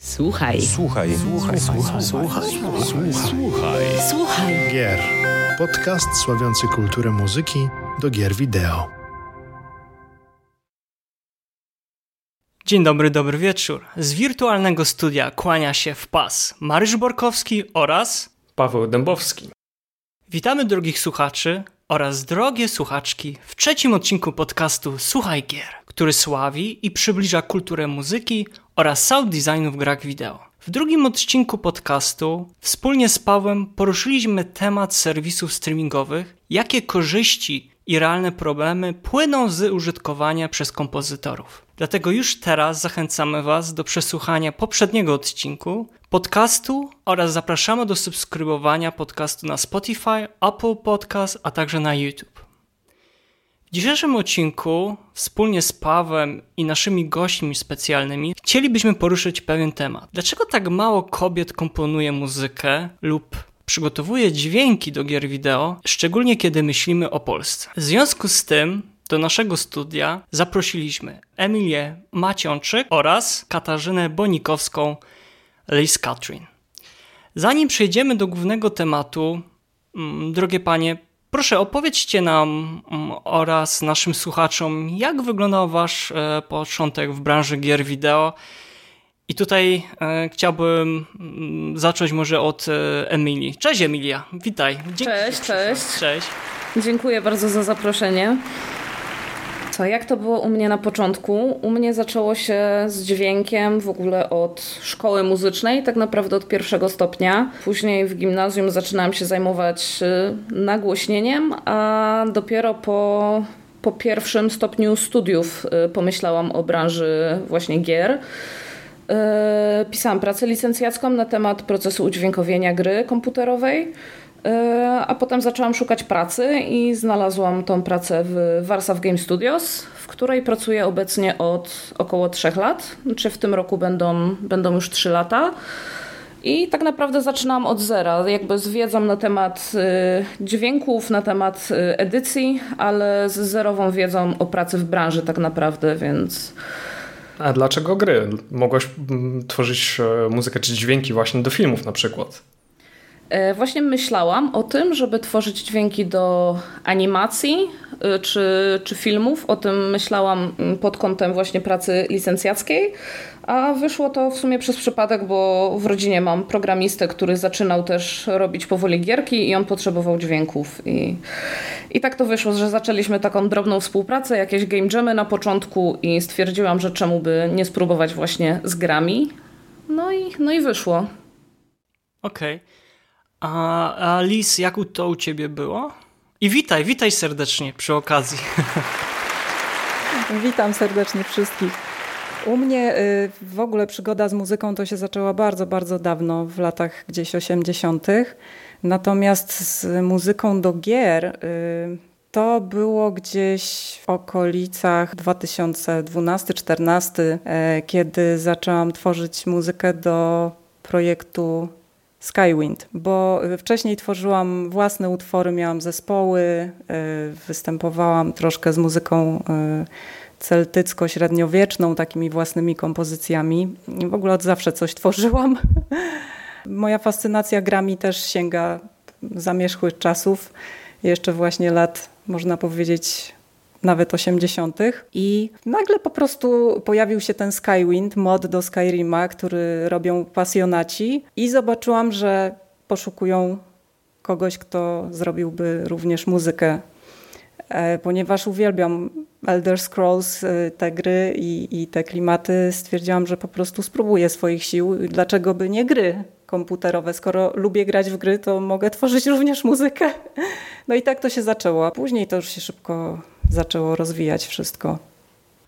Słuchaj. Słuchaj. Słuchaj. Słuchaj. Słuchaj. Słuchaj. Słuchaj. Słuchaj. Gier. Podcast sławiący kulturę muzyki do gier wideo. Dzień dobry, dobry wieczór. Z wirtualnego studia kłania się w pas Marysz Borkowski oraz Paweł Dębowski. witamy drogich słuchaczy oraz drogie słuchaczki w trzecim odcinku podcastu Słuchaj Gier, który sławi i przybliża kulturę muzyki oraz sound designu w grach wideo. W drugim odcinku podcastu wspólnie z Pawłem poruszyliśmy temat serwisów streamingowych, jakie korzyści i realne problemy płyną z użytkowania przez kompozytorów. Dlatego już teraz zachęcamy Was do przesłuchania poprzedniego odcinku podcastu oraz zapraszamy do subskrybowania podcastu na Spotify, Apple Podcast, a także na YouTube. W dzisiejszym odcinku wspólnie z Pawłem i naszymi gośćmi specjalnymi chcielibyśmy poruszyć pewien temat. Dlaczego tak mało kobiet komponuje muzykę lub przygotowuje dźwięki do gier wideo, szczególnie kiedy myślimy o Polsce? W związku z tym do naszego studia zaprosiliśmy Emilię Maciączyk oraz Katarzynę Bonikowską Liz Katrin. Zanim przejdziemy do głównego tematu, mm, drogie panie, proszę opowiedzcie nam mm, oraz naszym słuchaczom, jak wyglądał wasz e, początek w branży gier wideo. I tutaj e, chciałbym mm, zacząć może od e, Emilii. Cześć Emilia, witaj. Dzięki, Cześć, cześć. Cześć. Dziękuję bardzo za zaproszenie. Co, jak to było u mnie na początku? U mnie zaczęło się z dźwiękiem w ogóle od szkoły muzycznej, tak naprawdę od pierwszego stopnia. Później w gimnazjum zaczynałam się zajmować y, nagłośnieniem, a dopiero po, po pierwszym stopniu studiów y, pomyślałam o branży właśnie gier. Y, Pisałam pracę licencjacką na temat procesu udźwiękowienia gry komputerowej. E, A potem zaczęłam szukać pracy i znalazłam tą pracę w Warsaw Game Studios, w której pracuję obecnie od około 3 lat. Czy w tym roku będą, będą już 3 lata. I tak naprawdę zaczynam od zera, jakby z wiedzą na temat y, dźwięków, na temat y, edycji, ale z zerową wiedzą o pracy w branży tak naprawdę, więc A dlaczego gry? Mogłeś mm, tworzyć e, muzykę czy dźwięki właśnie do filmów na przykład. E, Właśnie myślałam o tym, żeby tworzyć dźwięki do animacji y, czy, czy filmów. O tym myślałam mm, pod kątem właśnie pracy licencjackiej, a wyszło to w sumie przez przypadek, bo w rodzinie mam programistę, który zaczynał też robić powoli gierki i on potrzebował dźwięków. I, i tak to wyszło, że zaczęliśmy taką drobną współpracę, jakieś game jamy na początku i stwierdziłam, że czemu by nie spróbować właśnie z grami. No i, no i wyszło. Okej. A, a Liz, jak u- to u ciebie było? I witaj, witaj serdecznie przy okazji. Witam serdecznie wszystkich. U mnie y, w ogóle przygoda z muzyką to się zaczęła bardzo, bardzo dawno, w latach gdzieś 80. Natomiast z muzyką do gier y, to było gdzieś w okolicach 2012-2014, e, kiedy zaczęłam tworzyć muzykę do projektu Skywind, bo wcześniej tworzyłam własne utwory, miałam zespoły, y, występowałam troszkę z muzyką y, celtycko-średniowieczną, takimi własnymi kompozycjami. W ogóle od zawsze coś tworzyłam. Moja fascynacja grami też sięga zamierzchłych czasów, jeszcze właśnie lat, można powiedzieć, nawet 80. I nagle po prostu pojawił się ten Skywind, mod do Skyrima, który robią pasjonaci i zobaczyłam, że poszukują kogoś, kto zrobiłby również muzykę. E, Ponieważ uwielbiam Elder Scrolls, e, te gry i, i te klimaty, stwierdziłam, że po prostu spróbuję swoich sił. Dlaczego by nie gry komputerowe? Skoro lubię grać w gry, to mogę tworzyć również muzykę. No i tak to się zaczęło. Później to już się szybko zaczęło rozwijać wszystko.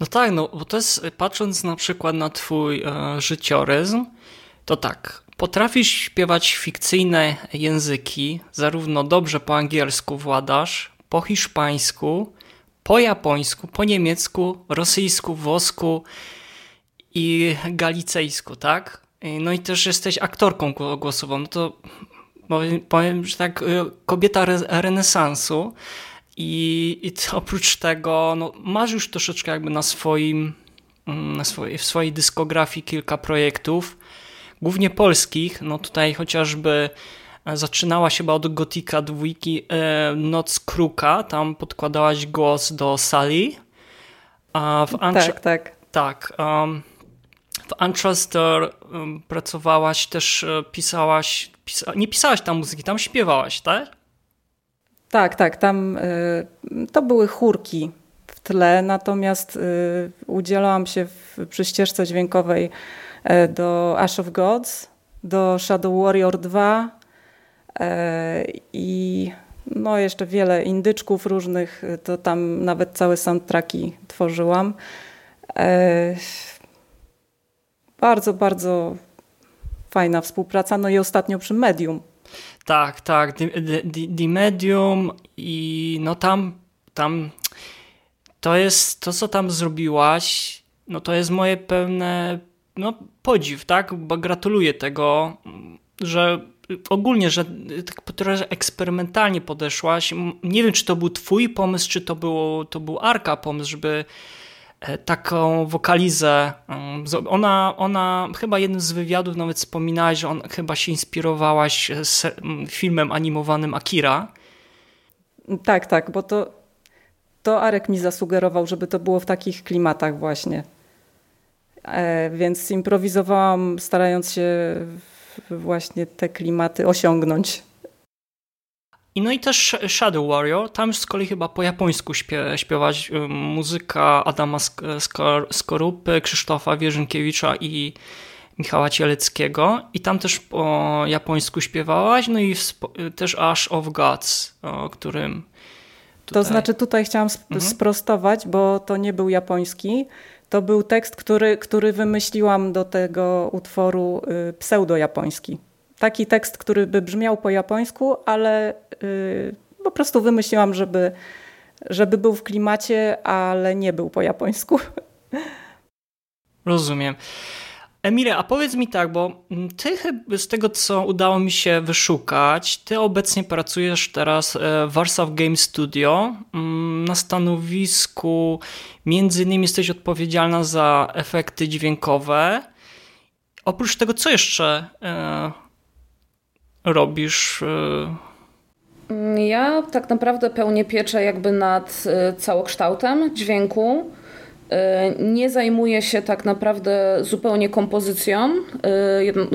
No tak, no bo to jest, patrząc na przykład na twój e, życiorys, to tak, potrafisz śpiewać fikcyjne języki, zarówno dobrze po angielsku władasz, po hiszpańsku, po japońsku, po niemiecku, rosyjsku, włosku i galicejsku, tak? No i też jesteś aktorką gło- głosową, no to powiem, powiem że tak, y, kobieta re renesansu i, i to oprócz tego no, masz już troszeczkę jakby na swoim mm, na swojej, w swojej dyskografii kilka projektów, głównie polskich. No tutaj chociażby e, zaczynała się chyba od Gotika dwójki e, Noc Kruka, tam podkładałaś głos do Sally. A w Antra tak, tak. Tak. Um, w Untrusted um, pracowałaś też, e, pisałaś, pisa, nie pisałaś tam muzyki, tam śpiewałaś, tak? Tak, tak, tam y, to były chórki w tle, natomiast y, udzielałam się w, przy ścieżce dźwiękowej y, do Ash of Gods, do Shadow Warrior 2 i no jeszcze wiele indyczków różnych, to tam nawet całe soundtracki tworzyłam. Bardzo, bardzo fajna współpraca. No i ostatnio przy Medium. Tak, tak. The, Medium i no tam, tam to jest to, co tam zrobiłaś, no to jest moje pełne no, podziw, tak? Bo gratuluję tego, że ogólnie, że tak trochę eksperymentalnie podeszłaś. Nie wiem, czy to był twój pomysł, czy to, było, to był Arka pomysł, żeby taką wokalizę. Mm, ona, ona chyba jednym z wywiadów nawet wspominałaś, że on chyba się inspirowałaś mm, filmem animowanym Akira. Tak, tak, bo to, to Arek mi zasugerował, żeby to było w takich klimatach właśnie. E, więc improwizowałam, starając się właśnie te klimaty osiągnąć. I no i też Shadow Warrior, tam z kolei chyba po japońsku śpiewać y, muzyka Adama Skorupy, Krzysztofa Wierzynkiewicza i Michała Cieleckiego. I tam też po japońsku śpiewałaś, no i też Ash of Gods, o którym tutaj... To znaczy tutaj chciałam mhm. sprostować, bo to nie był japoński, to był tekst, który, który wymyśliłam do tego utworu y, pseudo-japoński taki tekst, który by brzmiał po japońsku, ale yy, po prostu wymyśliłam, żeby, żeby był w klimacie, ale nie był po japońsku. Rozumiem. Emile, a powiedz mi tak, bo ty z tego, co udało mi się wyszukać, ty obecnie pracujesz teraz e, w Warsaw Game Studio mm, na stanowisku, między innymi jesteś odpowiedzialna za efekty dźwiękowe. Oprócz tego, co jeszcze e, robisz? Y? Ja tak naprawdę pełnię pieczę jakby nad y, całokształtem dźwięku. Y, nie zajmuję się tak naprawdę zupełnie kompozycją.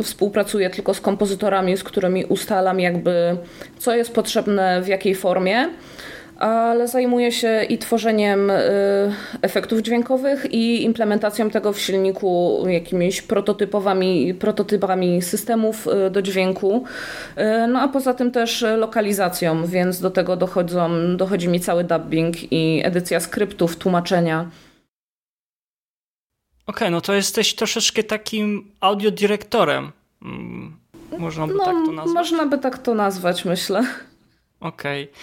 Współpracuję tylko z kompozytorami, z którymi ustalam jakby co jest potrzebne w jakiej formie ale zajmuję się i tworzeniem y, efektów dźwiękowych i implementacją tego w silniku jakimiś prototypowymi, prototypami systemów y, do dźwięku. Y, no a poza tym też lokalizacją, więc do tego dochodzą, dochodzi mi cały dubbing i edycja skryptów, tłumaczenia. Okej, okay, no to jesteś troszeczkę takim audiodyrektorem. Mm, można by no, tak to nazwać? Można by tak to nazwać, myślę. Okej. Okay.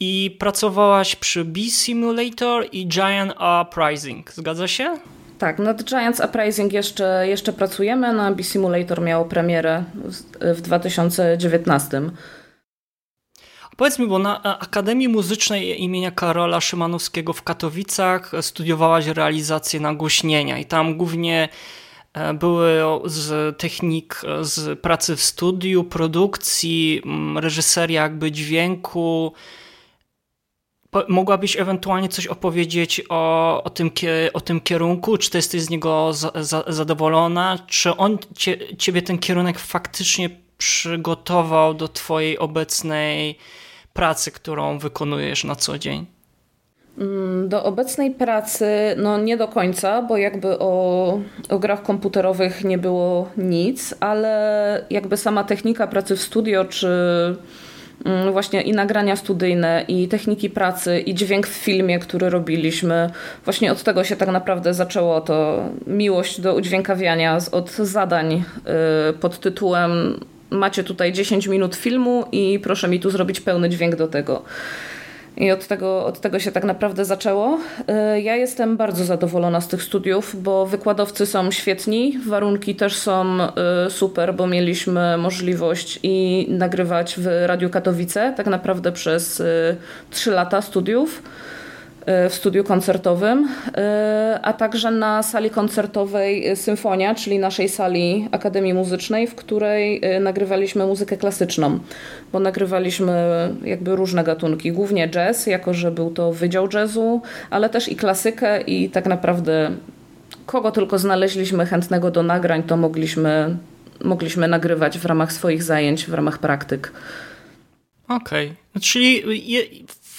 I pracowałaś przy B-Simulator i Giant Uprising, zgadza się? Tak, nad Giants Uprising jeszcze, jeszcze pracujemy, na B-Simulator miało premierę w, w 2019. Powiedz mi, bo na Akademii Muzycznej imienia Karola Szymanowskiego w Katowicach studiowałaś realizację nagłośnienia i tam głównie E, były z technik, e, z pracy w studiu, produkcji, reżyseria jakby dźwięku. Mogłabyś ewentualnie coś opowiedzieć o, o, tym, o tym kierunku? Czy ty jesteś z niego za, za, zadowolona? Czy on cie, ciebie ten kierunek faktycznie przygotował do twojej obecnej pracy, którą wykonujesz na co dzień? Mm, do obecnej pracy, no nie do końca, bo jakby o, o grach komputerowych nie było nic, ale jakby sama technika pracy w studio, czy mm, właśnie i nagrania studyjne, i techniki pracy, i dźwięk w filmie, który robiliśmy. Właśnie od tego się tak naprawdę zaczęło to miłość do udźwiękawiania, od zadań y, pod tytułem macie tutaj 10 minut filmu i proszę mi tu zrobić pełny dźwięk do tego. I od tego, od tego się tak naprawdę zaczęło. Y, ja jestem bardzo zadowolona z tych studiów, bo wykładowcy są świetni, warunki też są y, super, bo mieliśmy możliwość i nagrywać w Radiu Katowice tak naprawdę przez 3 y, lata studiów. W studiu koncertowym, a także na sali koncertowej Symfonia, czyli naszej sali Akademii Muzycznej, w której nagrywaliśmy muzykę klasyczną, bo nagrywaliśmy jakby różne gatunki, głównie jazz, jako że był to wydział jazzu, ale też i klasykę i tak naprawdę kogo tylko znaleźliśmy chętnego do nagrań, to mogliśmy, mogliśmy nagrywać w ramach swoich zajęć, w ramach praktyk. Okej, okay. czyli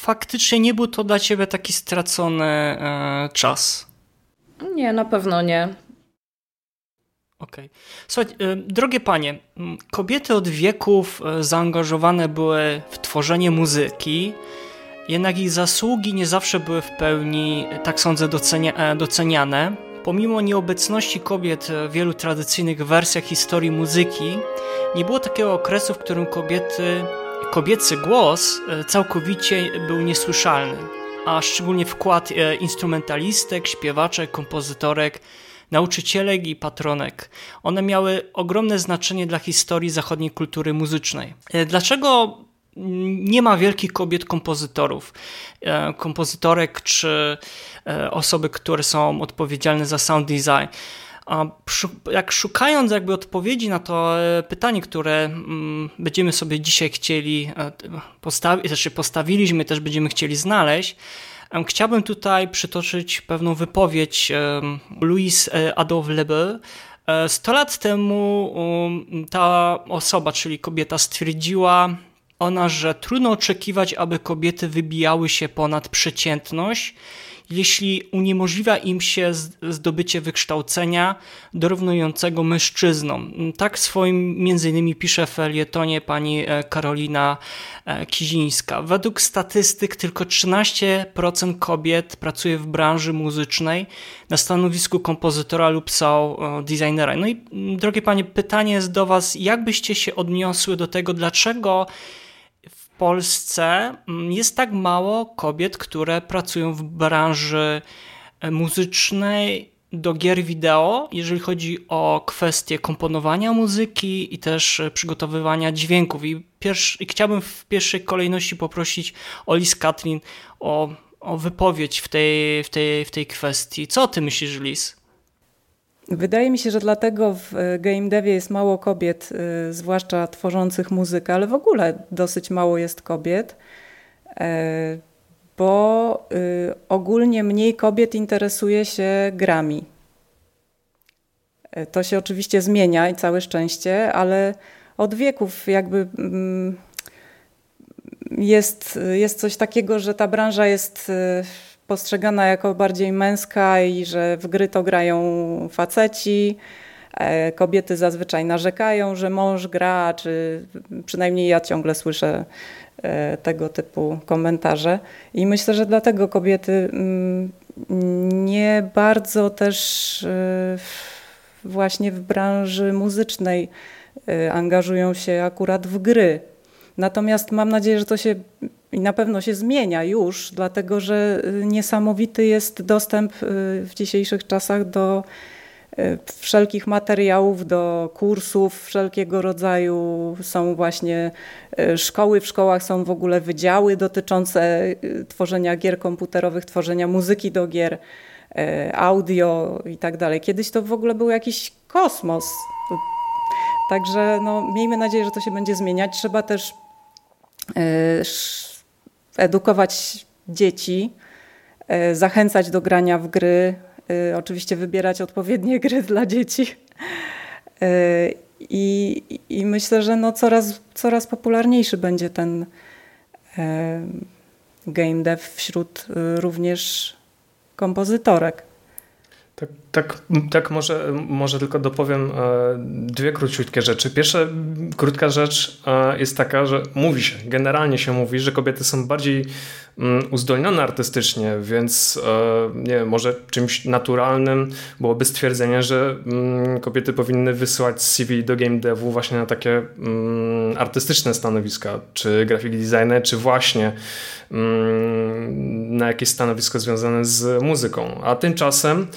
faktycznie nie był to dla ciebie taki stracony e, czas? Nie, na pewno nie. Okej. Okay. Słuchaj, e, drogie panie, kobiety od wieków e, zaangażowane były w tworzenie muzyki, jednak ich zasługi nie zawsze były w pełni, tak sądzę, docenia, doceniane. Pomimo nieobecności kobiet w wielu tradycyjnych wersjach historii muzyki, nie było takiego okresu, w którym kobiety, kobiecy głos e, całkowicie był niesłyszalny, a szczególnie wkład e, instrumentalistek, śpiewaczek, kompozytorek, nauczycielek i patronek. One miały ogromne znaczenie dla historii zachodniej kultury muzycznej. E, dlaczego nie ma wielkich kobiet kompozytorów, kompozytorek czy osoby, które są odpowiedzialne za sound design. Jak szukając jakby odpowiedzi na to e, pytanie, które mm, będziemy sobie dzisiaj chcieli postawić, znaczy postawiliśmy, też będziemy chcieli znaleźć, chciałbym tutaj przytoczyć pewną wypowiedź Louise Adolphe Lebel, 100 lat temu um, ta osoba, czyli kobieta, stwierdziła, ona, że trudno oczekiwać, aby kobiety wybijały się ponad przeciętność, jeśli uniemożliwia im się zdobycie wykształcenia dorównującego mężczyznom. Tak swoim między innymi pisze w felietonie pani e, Karolina e, Kizińska. Według statystyk tylko 13% kobiet pracuje w branży muzycznej na stanowisku kompozytora lub są designera. No i drogie panie, pytanie jest do was, jak byście się odniosły do tego, dlaczego Polsce mm, jest tak mało kobiet, które pracują w branży e, muzycznej do gier wideo, jeżeli chodzi o kwestie komponowania muzyki i też e, przygotowywania dźwięków. I, pierwszy, i chciałbym w pierwszej kolejności poprosić Olis Katrin o, o wypowiedź w tej, w, tej, w tej kwestii. Co ty myślisz, Lis? Wydaje mi się, że dlatego w e, game devie jest mało kobiet, e, zwłaszcza tworzących muzykę, ale w ogóle dosyć mało jest kobiet, e, bo ogólnie mniej kobiet interesuje się grami. To się oczywiście zmienia i całe szczęście, ale od wieków jakby mm, jest, jest coś takiego, że ta branża jest postrzegana jako bardziej męska i że w gry to grają faceci. E, kobiety zazwyczaj narzekają, że mąż gra, czy przynajmniej ja ciągle słyszę e, tego typu komentarze. I myślę, że dlatego kobiety mm, nie bardzo też e, właśnie w branży muzycznej angażują się akurat w gry. Natomiast mam nadzieję, że to się i na pewno się zmienia już, dlatego że y, niesamowity jest dostęp y, w dzisiejszych czasach do y, wszelkich materiałów, do kursów wszelkiego rodzaju. Są właśnie szkoły, w szkołach są w ogóle wydziały dotyczące tworzenia gier komputerowych, tworzenia muzyki do gier, audio i tak dalej. Kiedyś to w ogóle był jakiś kosmos. Także no, miejmy nadzieję, że to się będzie zmieniać. Trzeba też edukować dzieci, e, zachęcać do grania w gry, e, oczywiście wybierać odpowiednie gry dla dzieci. E, I, i myślę, że no coraz, coraz popularniejszy będzie ten game dev wśród również kompozytorek. Tak, tak, tak może, może tylko dopowiem e, dwie króciutkie rzeczy. Pierwsza krótka rzecz e, jest taka, że mówi się, generalnie się mówi, że kobiety są bardziej mm, uzdolnione artystycznie, więc e, nie wiem, może czymś naturalnym byłoby stwierdzenie, że mm, kobiety powinny wysyłać CV do game devu właśnie na takie mm, artystyczne stanowiska, czy graphic designer, czy właśnie na jakieś stanowisko związane z muzyką. A tymczasem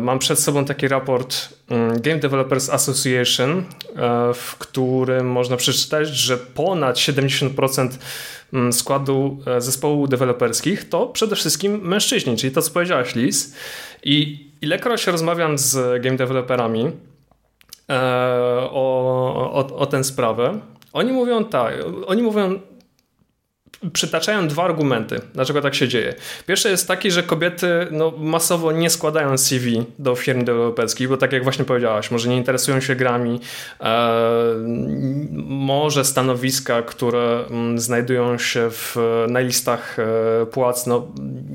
mam przed sobą taki raport mm, Game Developers Association, e, w którym można przeczytać, że ponad 70% składu zespołów deweloperskich to przede wszystkim mężczyźni, czyli to co powiedziałaś Liz. I ilekroć rozmawiam z game developerami, E, o, o, o tę sprawę. Oni mówią tak, oni mówią, przytaczają dwa argumenty, dlaczego tak się dzieje. Pierwszy jest taki, że kobiety no, masowo nie składają CV do firm deweloperskich, bo tak jak właśnie powiedziałaś, może nie interesują się grami, e, może stanowiska, które m, mm, znajdują się w, na listach e, płac, no,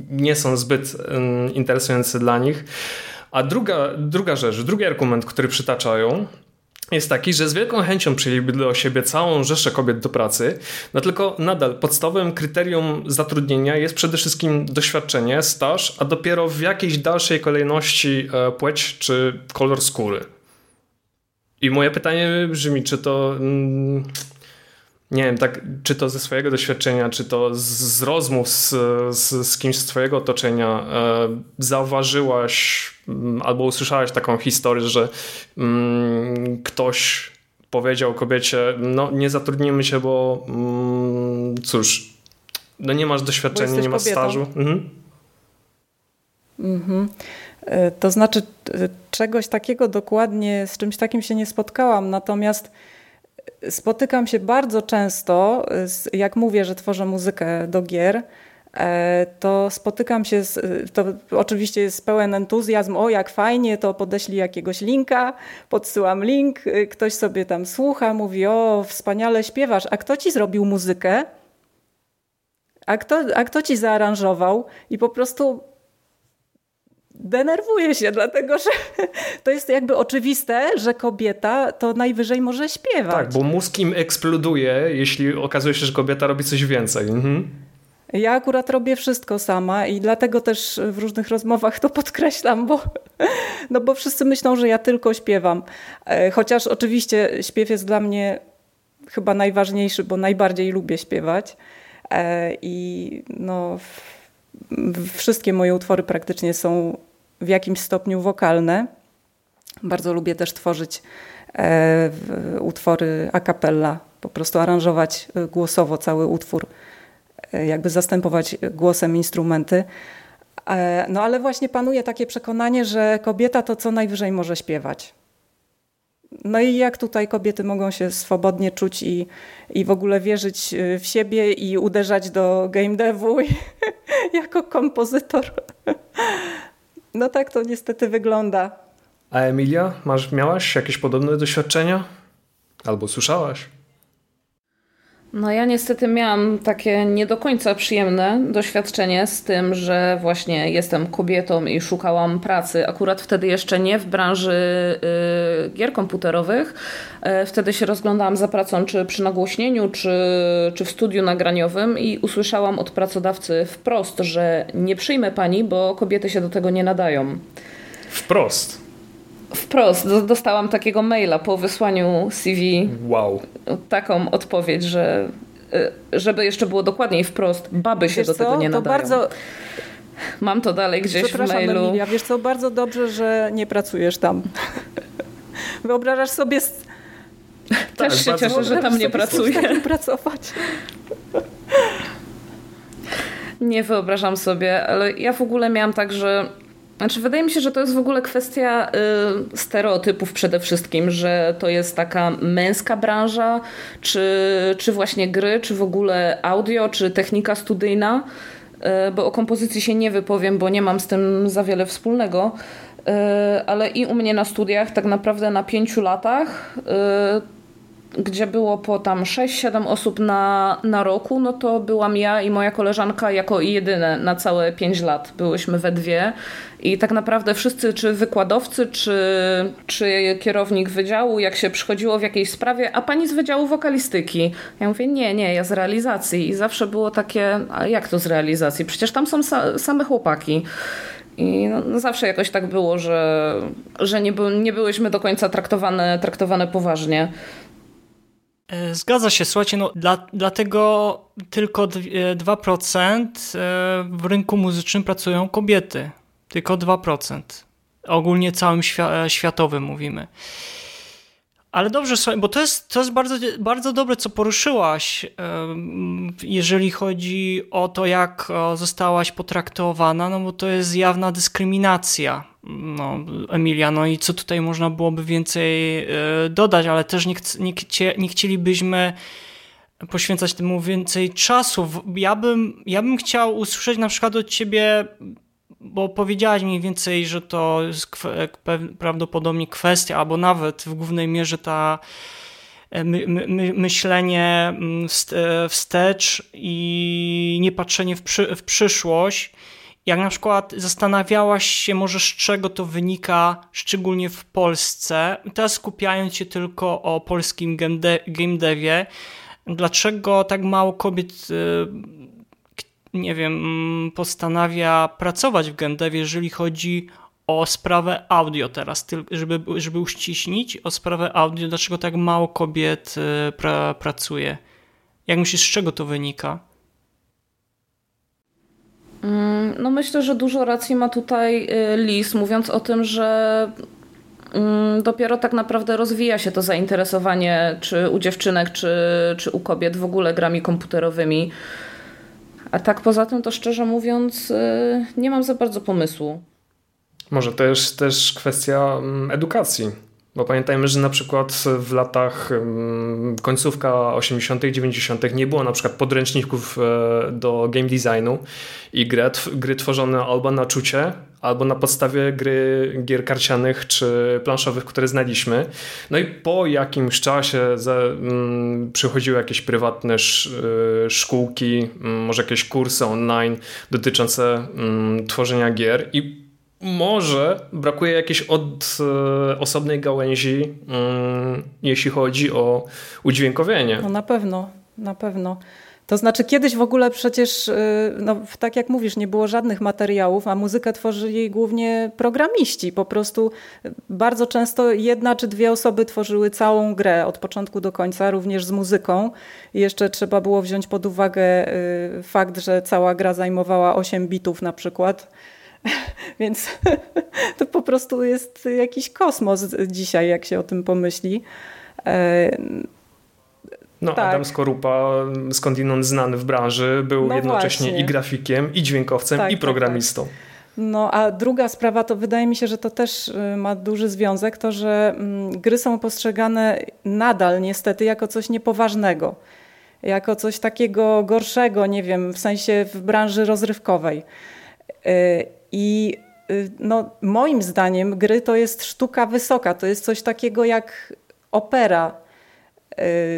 nie są zbyt m, mm, interesujące dla nich. A druga, druga rzecz, drugi argument, który przytaczają, jest taki, że z wielką chęcią przyjęliby do siebie całą rzeszę kobiet do pracy, no tylko nadal podstawowym kryterium zatrudnienia jest przede wszystkim doświadczenie, staż, a dopiero w jakiejś dalszej kolejności e, płeć czy kolor skóry. I moje pytanie brzmi, czy to. Mm, nie wiem, tak, czy to ze swojego doświadczenia, czy to z, z rozmów z, z, z, kimś z twojego otoczenia e, zauważyłaś m, mm, albo usłyszałaś taką historię, że m, mm, ktoś powiedział kobiecie, no nie zatrudnimy się, bo m, mm, cóż, no nie masz doświadczenia, nie masz kobietą. stażu. Mhm. Mhm. E, to znaczy, czegoś takiego dokładnie, z czymś takim się nie spotkałam, natomiast spotykam się bardzo często, jak mówię, że tworzę muzykę do gier, e, to spotykam się, z, to oczywiście jest pełen entuzjazm, o jak fajnie, to podeślij jakiegoś linka, podsyłam link, ktoś sobie tam słucha, mówi, o wspaniale śpiewasz, a kto ci zrobił muzykę? A kto, a kto ci zaaranżował? I po prostu denerwuję się, dlatego że to jest jakby oczywiste, że kobieta to najwyżej może śpiewać. Tak, bo mózg im eksploduje, jeśli okazuje się, że kobieta robi coś więcej. Mhm. Ja akurat robię wszystko sama i dlatego też w różnych rozmowach to podkreślam, bo, no bo wszyscy myślą, że ja tylko śpiewam. E, chociaż oczywiście śpiew jest dla mnie chyba najważniejszy, bo najbardziej lubię śpiewać. E, I no, wszystkie moje utwory praktycznie są w jakimś stopniu wokalne. Bardzo lubię też tworzyć e, utwory a cappella, po prostu aranżować e, głosowo cały utwór, e, jakby zastępować głosem instrumenty. No ale właśnie panuje takie przekonanie, że kobieta to co najwyżej może śpiewać. No i jak tutaj kobiety mogą się swobodnie czuć i, i w ogóle wierzyć w siebie i uderzać do game devu jako kompozytor. No tak to niestety wygląda. A Emilia, masz, miałaś jakieś podobne doświadczenia? Albo słyszałaś? No ja niestety miałam takie nie do końca przyjemne doświadczenie z tym, że właśnie jestem kobietą i szukałam pracy. Akurat wtedy jeszcze nie w branży y, gier komputerowych. Y, wtedy się rozglądałam za pracą czy przy nagłośnieniu, czy, czy w studiu nagraniowym i usłyszałam od pracodawcy wprost, że nie przyjmę pani, bo kobiety się do tego nie nadają. Wprost? Wprost dostałam takiego maila po wysłaniu CV. Wow. Taką odpowiedź, że y, żeby jeszcze było dokładniej wprost, baby się wiesz do co? tego nie to nadają. Bardzo... Mam to dalej gdzieś w mailu. Emilia, wiesz co, bardzo dobrze, że nie pracujesz tam. Wyobrażasz sobie... Też tak, się cieszę, że tam nie pracuję. pracować. Nie wyobrażam sobie, ale ja w ogóle miałam tak, że znaczy, wydaje mi się, że to jest w ogóle kwestia y, stereotypów przede wszystkim, że to jest taka męska branża, czy, czy właśnie gry, czy w ogóle audio, czy technika studyjna, y, bo o kompozycji się nie wypowiem, bo nie mam z tym za wiele wspólnego. Y, ale i u mnie na studiach, tak naprawdę na pięciu latach, y, gdzie było po tam 6-7 osób na, na roku, no to byłam ja i moja koleżanka jako jedyne na całe 5 lat. Byłyśmy we dwie i tak naprawdę wszyscy, czy wykładowcy, czy, czy kierownik wydziału, jak się przychodziło w jakiejś sprawie, a pani z wydziału wokalistyki. Ja mówię, nie, nie, ja z realizacji. I zawsze było takie, a jak to z realizacji? Przecież tam są sa same chłopaki. I no, no, zawsze jakoś tak było, że, że nie, by, nie byłyśmy do końca traktowane, traktowane poważnie. E, zgadza się, słuchajcie, no dla, dlatego tylko 2% e, w rynku muzycznym pracują kobiety. Tylko 2%. Ogólnie całym świa światowym mówimy. Ale dobrze, słuchaj, bo to jest, to jest bardzo, bardzo dobre, co poruszyłaś, jeżeli chodzi o to, jak zostałaś potraktowana, no bo to jest jawna dyskryminacja. No, Emilia, no i co tutaj można byłoby więcej e, dodać, ale też nie, nie, nie chcielibyśmy poświęcać temu więcej czasu. Ja bym, ja bym chciał usłyszeć na przykład od ciebie bo powiedziałaś mniej więcej, że to jest prawdopodobnie kwestia, albo nawet w głównej mierze ta e, my, my, myślenie mm, e, wstecz i nie patrzenie w, przy, w przyszłość. Jak na przykład zastanawiałaś się może z czego to wynika, szczególnie w Polsce, teraz skupiając się tylko o polskim game devie, dlaczego tak mało kobiet e, nie wiem, mm, postanawia pracować w Gendewie, jeżeli chodzi o sprawę audio teraz, żeby, żeby uściśnić o sprawę audio, dlaczego tak mało kobiet y, pra, pracuje? Jak myślisz, z czego to wynika? Mm, no myślę, że dużo racji ma tutaj y, Lis, mówiąc o tym, że mm, dopiero tak naprawdę rozwija się to zainteresowanie czy u dziewczynek, czy, czy u kobiet w ogóle grami komputerowymi. A tak poza tym, to szczerze mówiąc, y, nie mam za bardzo pomysłu. Może jest też kwestia mm, edukacji. Bo pamiętajmy, że na przykład w latach mm, końcówka 80., 90. nie było na przykład podręczników e, do game designu i gry, gry tworzone albo na czucie, albo na podstawie gry, gier karcianych czy planszowych, które znaliśmy. No i po jakimś czasie za, mm, przychodziły jakieś prywatne sz, y, szkółki, mm, może jakieś kursy online dotyczące tworzenia gier i może brakuje jakiejś od, e, osobnej gałęzi, mm, jeśli chodzi o udźwiękowienie. No na pewno, na pewno. To znaczy kiedyś w ogóle przecież, y, no, tak jak mówisz, nie było żadnych materiałów, a muzykę tworzyli głównie programiści. Po prostu bardzo często jedna czy dwie osoby tworzyły całą grę od początku do końca, również z muzyką. Jeszcze trzeba było wziąć pod uwagę y, fakt, że cała gra zajmowała 8 bitów na przykład. Więc to po prostu jest jakiś kosmos dzisiaj, jak się o tym pomyśli. E, no, tak. Adam Skorupa, skądinąd znany w branży, był no jednocześnie właśnie. i grafikiem, i dźwiękowcem, tak, i tak, programistą. Tak, no a druga sprawa, to wydaje mi się, że to też y, ma duży związek, to że mm, gry są postrzegane nadal niestety jako coś niepoważnego, jako coś takiego gorszego, nie wiem, w sensie w branży rozrywkowej. I y, no, moim zdaniem gry to jest sztuka wysoka, to jest coś takiego jak opera,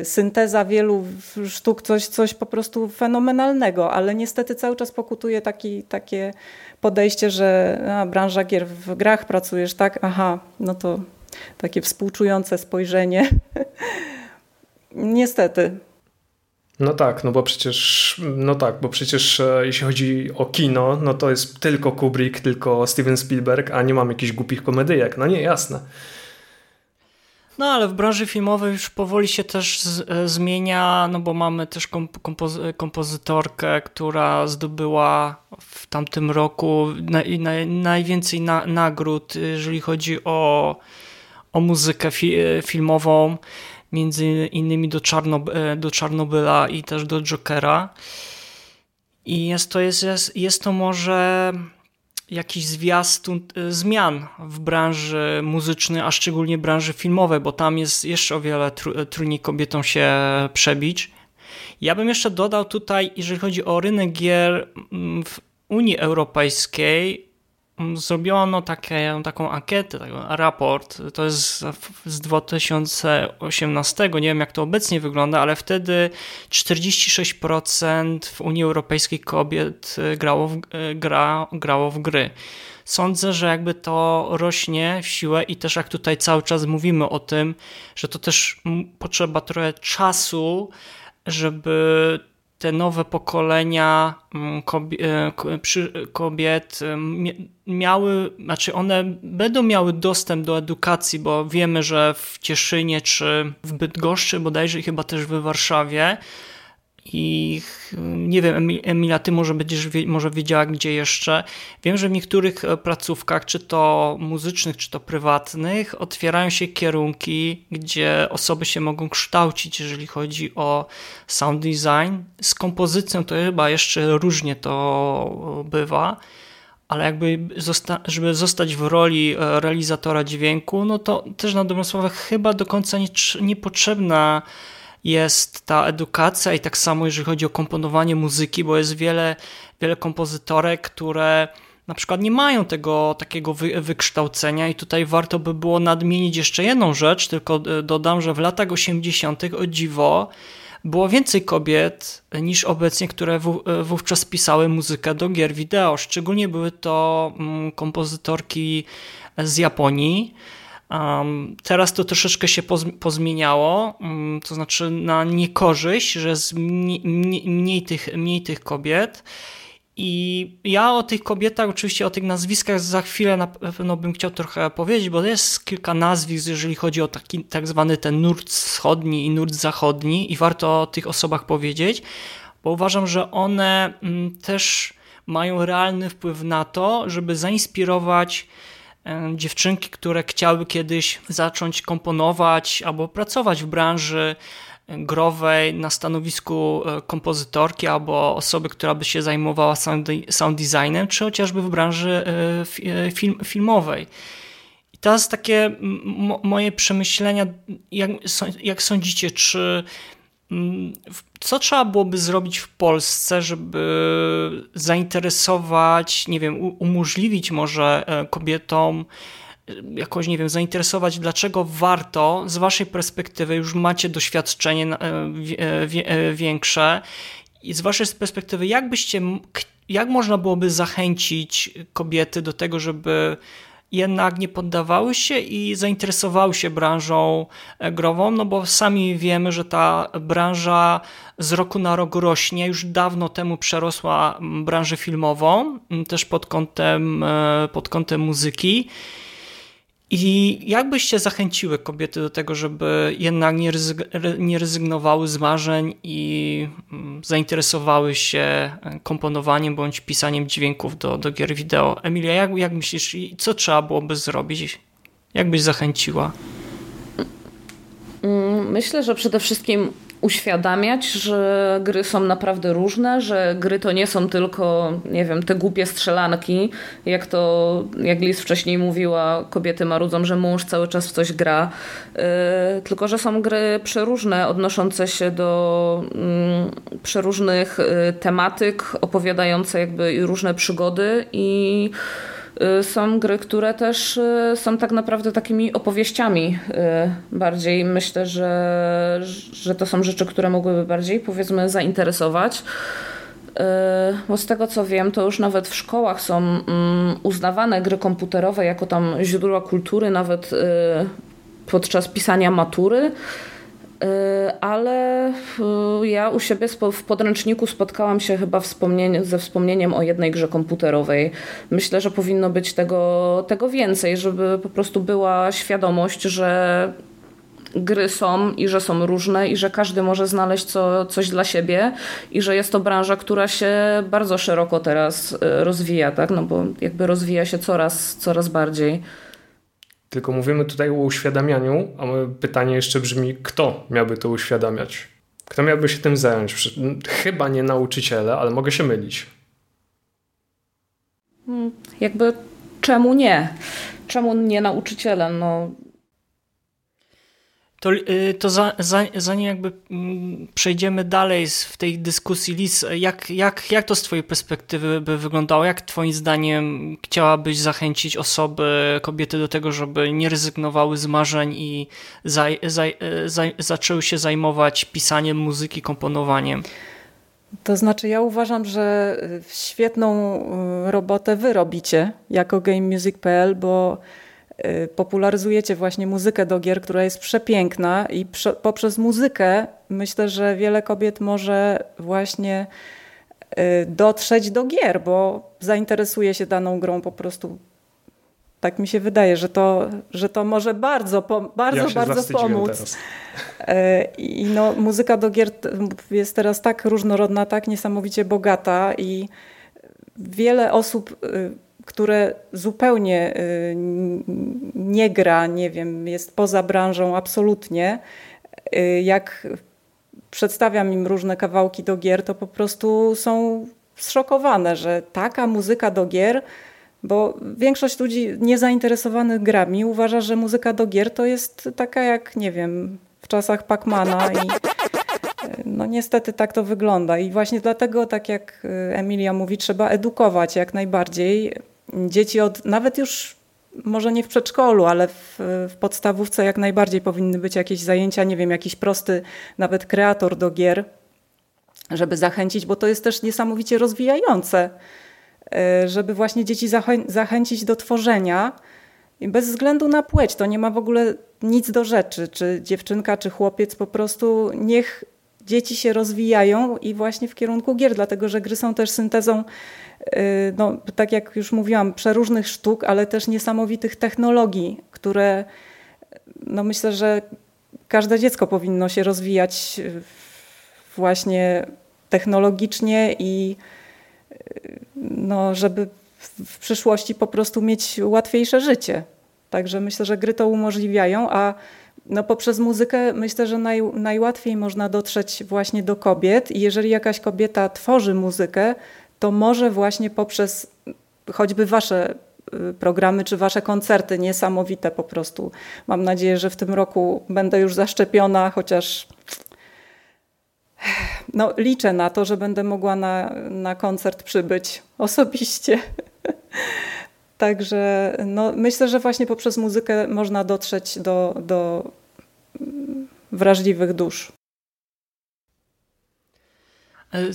Y, synteza wielu sztuk, coś, coś po prostu fenomenalnego, ale niestety cały czas pokutuje taki, takie podejście, że a, branża gier w grach pracujesz, tak? Aha, no to takie współczujące spojrzenie. niestety. No tak, no bo przecież, no tak, bo przecież e, jeśli chodzi o kino, no to jest tylko Kubrick, tylko Steven Spielberg, a nie mam jakichś głupich komedyjek. No nie, jasne. No ale w branży filmowej już powoli się też z, e, zmienia, no bo mamy też kompozy kompozytorkę, która zdobyła w tamtym roku najwięcej na, nagród, jeżeli chodzi o, o muzykę fi filmową, między innymi do, Czarnob e, do Czarnobyla i też do Jokera. I jest to, jest, jest, jest to może jakiś zwiastun y, zmian w branży muzycznej, a szczególnie branży filmowej, bo tam jest jeszcze o wiele tru, trudniej kobietom się przebić. Ja bym jeszcze dodał tutaj, jeżeli chodzi o rynek gier mm, w Unii Europejskiej, zrobiono takie, taką ankietę, taki raport, to jest z 2018, nie wiem jak to obecnie wygląda, ale wtedy 46% w Unii Europejskiej kobiet y, grało w, y, gra, grało w gry. Sądzę, że jakby to rośnie w siłę i też jak tutaj cały czas mówimy o tym, że to też potrzeba trochę czasu, żeby te nowe pokolenia mm, kobiet miały, znaczy one będą miały dostęp do edukacji, bo wiemy, że w Cieszynie czy w Bydgoszczy bodajże chyba też w Warszawie i nie wiem, Emilia, ty może będziesz może wiedziała, gdzie jeszcze. Wiem, że w niektórych e, placówkach, czy to muzycznych, czy to prywatnych, otwierają się kierunki, gdzie osoby się mogą kształcić, jeżeli chodzi o sound design. Z kompozycją to chyba jeszcze różnie to bywa ale jakby zosta żeby zostać w roli e, realizatora dźwięku, no to też na dobrą sprawę chyba do końca niepotrzebna jest ta edukacja i tak samo jeżeli chodzi o komponowanie muzyki, bo jest wiele, wiele kompozytorek, które na przykład nie mają tego takiego wy, wykształcenia i tutaj warto by było nadmienić jeszcze jedną rzecz, tylko e, dodam, że w latach 80. o dziwo było więcej kobiet niż obecnie, które e, wówczas pisały muzykę do gier wideo. Szczególnie były to mm, kompozytorki z Japonii. Teraz to troszeczkę się pozmieniało, um, to znaczy na niekorzyść, że jest mniej, mniej, mniej, tych, mniej tych kobiet. I ja o tych kobietach, oczywiście o tych nazwiskach za chwilę na pewno bym chciał trochę powiedzieć, bo jest kilka nazwisk, jeżeli chodzi o taki tak zwany ten nurt wschodni i nurt zachodni, i warto o tych osobach powiedzieć, bo uważam, że one mm, też mają realny wpływ na to, żeby zainspirować dziewczynki, które chciały kiedyś zacząć komponować albo pracować w branży growej na stanowisku e, kompozytorki albo osoby, która by się zajmowała sound designem, czy chociażby w branży e, e, film, filmowej. I teraz takie moje przemyślenia, jak, jak sądzicie, czy co trzeba byłoby zrobić w Polsce, żeby zainteresować, nie wiem, umożliwić może e, kobietom e, jakoś, nie wiem, zainteresować, dlaczego warto, z waszej perspektywy, już macie doświadczenie e, większe i z waszej perspektywy, jak byście, jak można byłoby zachęcić kobiety do tego, żeby jednak nie poddawały się i zainteresowały się branżą e, grową, no bo sami wiemy, że ta branża z roku na rok rośnie, już dawno temu przerosła branżę filmową, też pod kątem, e, pod kątem muzyki. I jak byście zachęciły kobiety do tego, żeby jednak nie, nie rezygnowały z marzeń i mm, zainteresowały się komponowaniem bądź pisaniem dźwięków do, do gier wideo? Emilia, jak, jak myślisz, co trzeba byłoby zrobić? Jak byś zachęciła? Mm, myślę, że przede wszystkim uświadamiać, że gry są naprawdę różne, że gry to nie są tylko, nie wiem, te głupie strzelanki, jak to, jak Liz wcześniej mówiła, kobiety marudzą, że mąż cały czas w coś gra, yy, tylko, że są gry przeróżne, odnoszące się do yy, przeróżnych yy, tematyk, opowiadające jakby różne przygody i Y, są gry, które też y, są tak naprawdę takimi opowieściami y, bardziej. Myślę, że, że to są rzeczy, które mogłyby bardziej powiedzmy zainteresować. Bo z tego co wiem, to już nawet w szkołach są mm, uznawane gry komputerowe jako tam źródła kultury, nawet podczas pisania matury. Y, ale y, ja u siebie w podręczniku spotkałam się chyba ze wspomnieniem o jednej grze komputerowej. Myślę, że powinno być tego, tego więcej, żeby po prostu była świadomość, że gry są i że są różne i że każdy może znaleźć co, coś dla siebie i że jest to branża, która się bardzo szeroko teraz y, rozwija, tak? no bo jakby rozwija się coraz, coraz bardziej. Tylko mówimy tutaj o uświadamianiu, a pytanie jeszcze brzmi, kto miałby to uświadamiać? Kto miałby się tym zająć? Chyba nie nauczyciele, ale mogę się mylić. Hmm, jakby czemu nie? Czemu nie nauczyciele? No, to, y, to za, za, zanim jakby mm, przejdziemy dalej w tej dyskusji, Lis, jak, jak, jak to z Twojej perspektywy by wyglądało? Jak Twoim zdaniem chciałabyś zachęcić osoby, kobiety do tego, żeby nie rezygnowały z marzeń i za, za, za, zaczęły się zajmować pisaniem muzyki, komponowaniem? To znaczy, ja uważam, że świetną y, robotę wy robicie jako GameMusic.pl, bo Y, popularyzujecie właśnie muzykę do gier, która jest przepiękna i prze, poprzez muzykę myślę, że wiele kobiet może właśnie y, dotrzeć do gier, bo zainteresuje się daną grą po prostu. Tak mi się wydaje, że to, że to może bardzo, bardzo, ja bardzo pomóc. Teraz. I no, muzyka do gier jest teraz tak różnorodna, tak niesamowicie bogata i wiele osób które zupełnie y, nie gra, nie wiem, jest poza branżą absolutnie, y, jak przedstawiam im różne kawałki do gier, to po prostu są zszokowane, że taka muzyka do gier, bo większość ludzi niezainteresowanych grami uważa, że muzyka do gier to jest taka jak, nie wiem, w czasach Pacmana i no niestety tak to wygląda. I właśnie dlatego, tak jak Emilia mówi, trzeba edukować jak najbardziej dzieci od nawet już może nie w przedszkolu, ale w, w, podstawówce jak najbardziej powinny być jakieś zajęcia, nie wiem, jakiś prosty nawet kreator do gier, żeby zachęcić, bo to jest też niesamowicie rozwijające, e, żeby właśnie dzieci zachę zachęcić do tworzenia. Bez względu na płeć, to nie ma w ogóle nic do rzeczy, czy dziewczynka, czy chłopiec, po prostu niech dzieci się rozwijają i właśnie w kierunku gier, dlatego że gry są też syntezą no, tak jak już mówiłam, przeróżnych sztuk, ale też niesamowitych technologii, które no myślę, że każde dziecko powinno się rozwijać właśnie technologicznie i y, no, żeby w przyszłości po prostu mieć łatwiejsze życie. Także myślę, że gry to umożliwiają, a no poprzez muzykę myślę, że naj, najłatwiej można dotrzeć właśnie do kobiet i jeżeli jakaś kobieta tworzy muzykę, to może właśnie poprzez choćby wasze y, programy czy wasze koncerty niesamowite po prostu. Mam nadzieję, że w tym roku będę już zaszczepiona, chociaż no, liczę na to, że będę mogła na, na koncert przybyć osobiście. Także no, myślę, że właśnie poprzez muzykę można dotrzeć do, do wrażliwych dusz. E,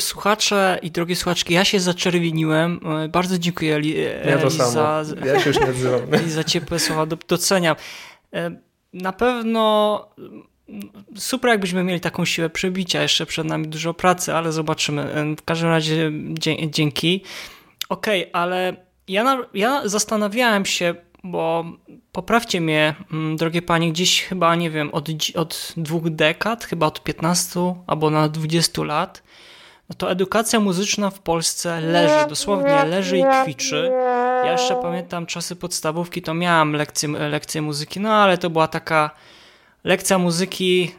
słuchacze i drogie słuchaczki, ja się zaczerwieniłem. E, bardzo dziękuję Eli, ja to samo. za, ja się już nie odzywam. za ciepłe słowa, doceniam. E, na pewno super jakbyśmy mieli taką siłę przebicia, jeszcze przed nami dużo pracy, ale zobaczymy. W każdym razie dzięki. Okej, okay, ale ja, ja zastanawiałem się, bo poprawcie mnie, mm, drogie panie, gdzieś chyba, nie wiem, od, od dwóch dekad, chyba od 15 albo na 20 lat, no to edukacja muzyczna w Polsce leży, dosłownie leży i kwiczy. Ja jeszcze pamiętam czasy podstawówki, to miałam lekcję, muzyki, no ale to była taka lekcja muzyki...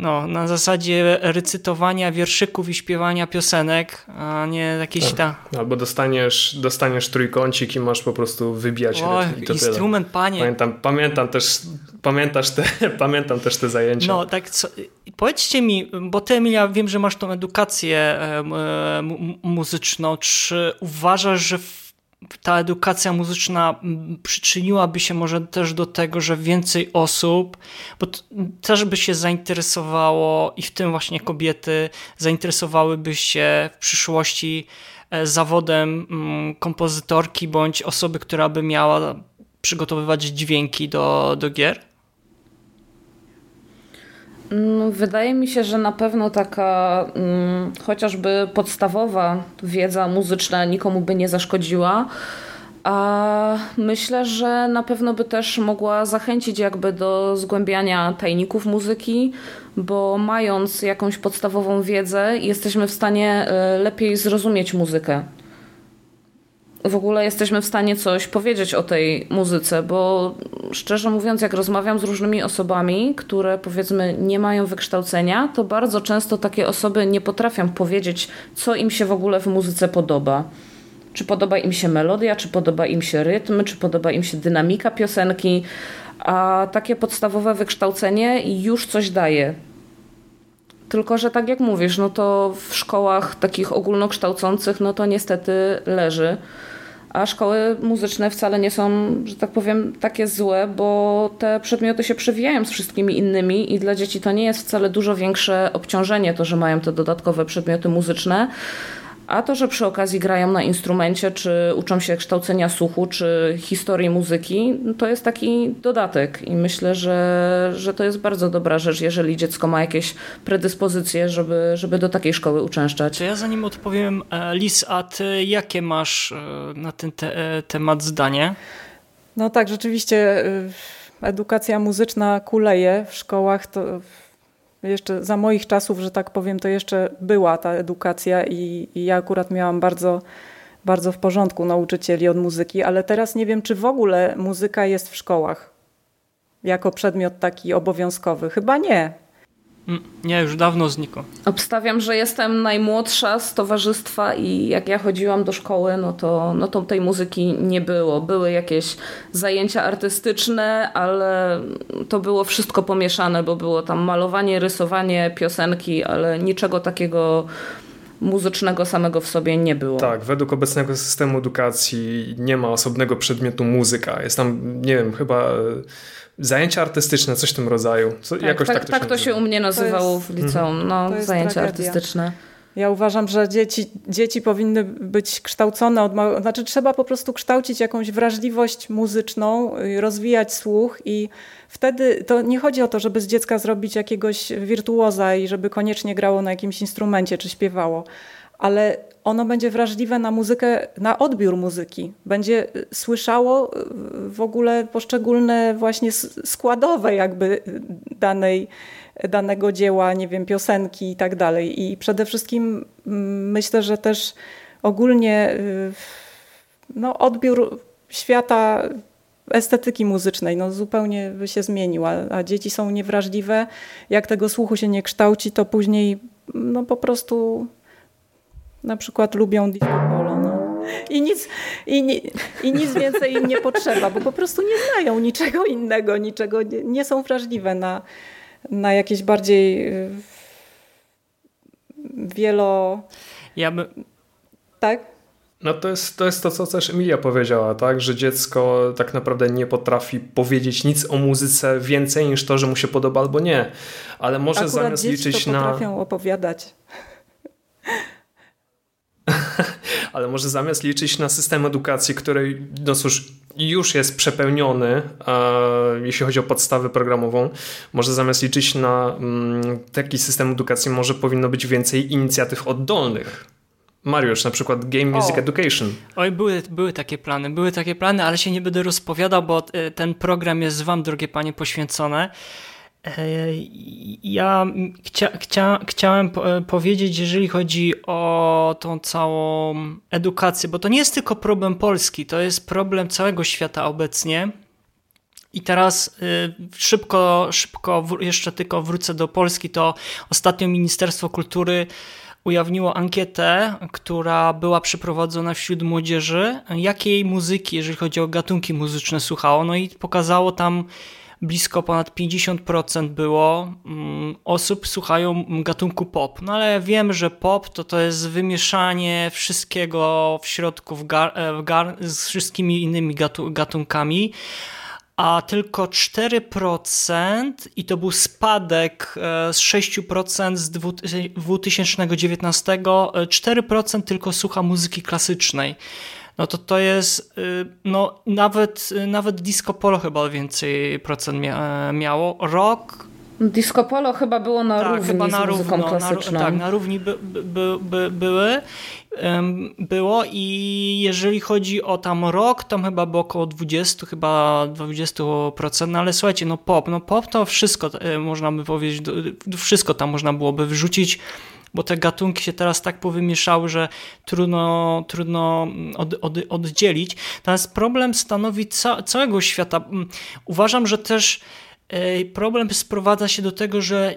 No, na zasadzie recytowania wierszyków i śpiewania piosenek, a nie jakieś tak. ta... Albo dostaniesz, dostaniesz trójkącik i masz po prostu wybijać o, i to instrument, tyle. panie. Pamiętam, pamiętam też, pamiętasz te, pamiętam też te zajęcia. No, tak, co, powiedzcie mi, bo ty Emilia, wiem, że masz tą edukację e, muzyczną, czy uważasz, że w ta edukacja muzyczna przyczyniłaby się może też do tego, że więcej osób, bo też by się zainteresowało i w tym właśnie kobiety zainteresowałyby się w przyszłości e, zawodem kompozytorki bądź osoby, która by miała przygotowywać dźwięki do, do gier? Mm, wydaje mi się, że na pewno taka hmm, chociażby podstawowa wiedza muzyczna nikomu by nie zaszkodziła. A myślę, że na pewno by też mogła zachęcić jakby do zgłębiania tajników muzyki, bo mając jakąś podstawową wiedzę, jesteśmy w stanie e, lepiej zrozumieć muzykę w ogóle jesteśmy w stanie coś powiedzieć o tej muzyce, bo szczerze mówiąc, jak rozmawiam z różnymi osobami, które powiedzmy nie mają wykształcenia, to bardzo często takie osoby nie potrafią powiedzieć, co im się w ogóle w muzyce podoba. Czy podoba im się melodia, czy podoba im się rytm, czy podoba im się dynamika piosenki, a takie podstawowe wykształcenie już coś daje. Tylko, że tak jak mówisz, no to w szkołach takich ogólnokształcących, no to niestety leży a szkoły muzyczne wcale nie są, że tak powiem, takie złe, bo te przedmioty się przewijają z wszystkimi innymi i dla dzieci to nie jest wcale dużo większe obciążenie to, że mają te dodatkowe przedmioty muzyczne. A to, że przy okazji grają na instrumencie, czy uczą się kształcenia słuchu, czy historii muzyki, to jest taki dodatek i myślę, że, że to jest bardzo dobra rzecz, jeżeli dziecko ma jakieś predyspozycje, żeby, żeby do takiej szkoły uczęszczać. To ja zanim odpowiem, e, Lis, a ty jakie masz e, na ten te e, temat zdanie? No tak, rzeczywiście edukacja muzyczna kuleje w szkołach. To jeszcze za moich czasów, że tak powiem, to jeszcze była ta edukacja i, i ja akurat miałam bardzo, bardzo w porządku nauczycieli od muzyki, ale teraz nie wiem, czy w ogóle muzyka jest w szkołach jako przedmiot taki obowiązkowy. Chyba nie. Mm, nie, już dawno znikło. Obstawiam, że jestem najmłodsza z towarzystwa i jak ja chodziłam do szkoły, no to, no to tej muzyki nie było. Były jakieś zajęcia artystyczne, ale to było wszystko pomieszane, bo było tam malowanie, rysowanie, piosenki, ale niczego takiego muzycznego samego w sobie nie było. Tak, według obecnego systemu edukacji nie ma osobnego przedmiotu muzyka. Jest tam, nie wiem, chyba Zajęcia artystyczne, coś w tym rodzaju. Co, tak, jakoś tak, tak, to, tak to się u mnie nazywało jest, w liceum. No, zajęcia tragedia. artystyczne. Ja uważam, że dzieci, dzieci powinny być kształcone od małego, znaczy trzeba po prostu kształcić jakąś wrażliwość muzyczną, rozwijać słuch i wtedy to nie chodzi o to, żeby z dziecka zrobić jakiegoś wirtuoza i żeby koniecznie grało na jakimś instrumencie czy śpiewało, ale ono będzie wrażliwe na muzykę, na odbiór muzyki. Będzie y, słyszało y, w ogóle poszczególne właśnie składowe jakby y, danej, danego dzieła, nie wiem, piosenki i tak dalej. I przede wszystkim myślę, że też ogólnie no, odbiór świata estetyki muzycznej no, zupełnie by się zmienił, a, a dzieci są niewrażliwe. Jak tego słuchu się nie kształci, to później no, po prostu na przykład lubią disco polo. No. I, nic, i, I nic więcej im nie potrzeba, bo po prostu nie znają niczego innego, niczego, nie, nie są wrażliwe na, na jakieś bardziej y, wielo... Ja by... Tak? No to jest, to jest to, co też Emilia powiedziała, tak? Że dziecko tak naprawdę nie potrafi powiedzieć nic o muzyce więcej niż to, że mu się podoba albo nie. Ale może Akurat zamiast liczyć to na. potrafią opowiadać. ale może zamiast liczyć na system edukacji, który no cóż, już jest przepełniony, jeśli chodzi o podstawę programową, może zamiast liczyć na mm, taki system edukacji, może powinno być więcej inicjatyw oddolnych. Mariusz, na przykład Game Music o. Education. Oj, były, były takie plany, były takie plany, ale się nie będę rozpowiadał, bo e, ten program jest wam, drogie panie, poświęcony. E, ja chcia, chcia, chciałem e, powiedzieć, jeżeli chodzi o tą całą edukację, bo to nie jest tylko problem Polski, to jest problem całego świata obecnie. I teraz e, szybko, szybko jeszcze tylko wrócę do Polski, to ostatnio Ministerstwo Kultury ujawniło ankietę, która była przeprowadzona wśród młodzieży, jakiej muzyki, jeżeli chodzi o gatunki muzyczne słuchało. No i pokazało tam blisko ponad 50% było mm, osób słuchają gatunku pop. No ale wiem, że pop to to jest wymieszanie wszystkiego w środku w gar, e, w gar, z wszystkimi innymi gatunkami a tylko 4% i to był spadek e, z 6% z 2019, 4% tylko słucha muzyki klasycznej no to to jest, y, no nawet, y, nawet disco polo chyba więcej procent mia miało. Rock Disco polo chyba było na tak, równi chyba na z muzyką równo, klasyczną. Na, tak, na równi by, by, by, były, um, było i jeżeli chodzi o tam rok, tam chyba było około 20, chyba 20%, no ale słuchajcie, no pop, no pop to wszystko e, można by powiedzieć, wszystko tam można byłoby wrzucić bo te gatunki się teraz tak powymieszały, że trudno, trudno od, od, oddzielić. Natomiast problem stanowi ca całego świata. Mm, uważam, że też problem sprowadza się do tego, że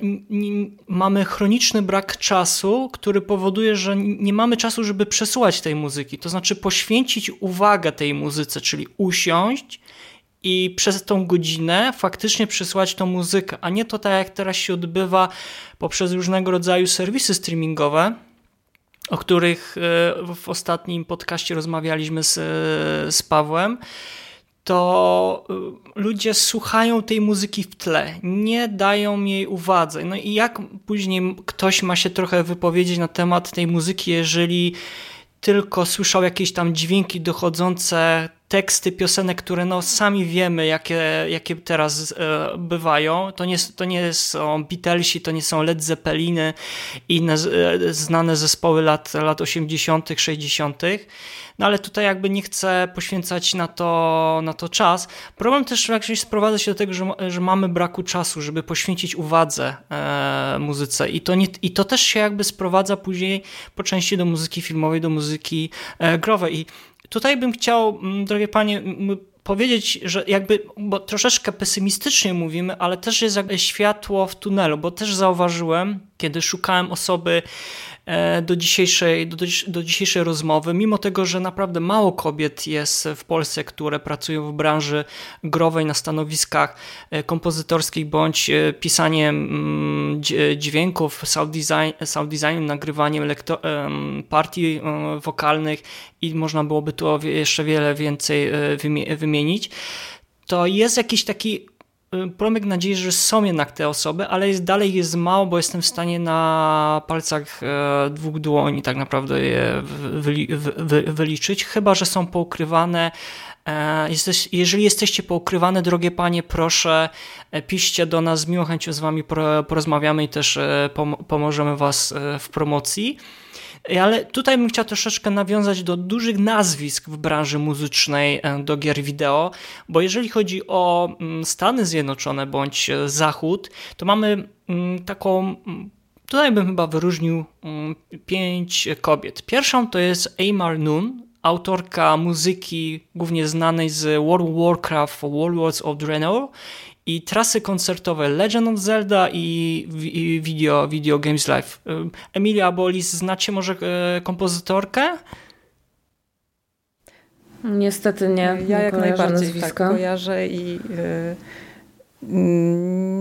mamy chroniczny brak czasu, który powoduje, że nie mamy czasu, żeby przesłuchać tej muzyki. To znaczy poświęcić uwagę tej muzyce, czyli usiąść i przez tą godzinę faktycznie przysłać tą muzykę, a nie to tak jak teraz się odbywa poprzez różnego rodzaju serwisy streamingowe, o których e, w ostatnim podcaście rozmawialiśmy z, z Pawłem. To y, ludzie słuchają tej muzyki w tle, nie dają jej uwadze. No i jak później ktoś ma się trochę wypowiedzieć na temat tej muzyki, jeżeli tylko słyszał jakieś tam dźwięki dochodzące, teksty piosenek, które no sami wiemy, jakie, jakie teraz e, bywają. To nie, to nie są Beatlesi, to nie są Led Zeppeliny i inne e, znane zespoły lat, lat 80., 60. No ale tutaj jakby nie chcę poświęcać na to, na to czas. Problem też jakoś sprowadza się do tego, że, że mamy braku czasu, żeby poświęcić uwadze e, muzyce i to, nie, i to też się jakby sprowadza później po części do muzyki filmowej, do muzyki e, growej i tutaj bym chciał, mm, drogie panie, powiedzieć, że jakby, bo troszeczkę pesymistycznie mówimy, ale też jest światło w tunelu, bo też zauważyłem, kiedy szukałem osoby, do dzisiejszej, do, do dzisiejszej rozmowy, mimo tego, że naprawdę mało kobiet jest w Polsce, które pracują w branży growej na stanowiskach e, kompozytorskich bądź e, pisaniem mm, dźwięków, sound, design, sound designem, nagrywaniem partii wokalnych i można byłoby tu jeszcze wiele więcej wymienić, to jest jakiś taki promyk nadziei, że są jednak te osoby, ale jest, dalej jest mało, bo jestem w stanie na palcach e, dwóch dłoni tak naprawdę je wy, wy, wyliczyć, chyba że są poukrywane. E, jeżeli jesteście poukrywane, drogie panie, proszę e, piszcie do nas, z miłą chęcią z wami porozmawiamy i też pomożemy was w promocji. Ale tutaj bym chciał troszeczkę nawiązać do dużych nazwisk w branży muzycznej e, do gier wideo, bo jeżeli chodzi o mm, Stany Zjednoczone bądź e, Zachód, to mamy mm, taką mm, Tutaj bym chyba wyróżnił pięć kobiet. Pierwszą to jest Amar Noon, autorka muzyki głównie znanej z World of Warcraft Warlords of Draenor i trasy koncertowe Legend of Zelda i, i video, video Games Live. Emilia Bolis, znacie może e, kompozytorkę? Niestety nie. Ja nie jak najbardziej tak kojarzę i yy,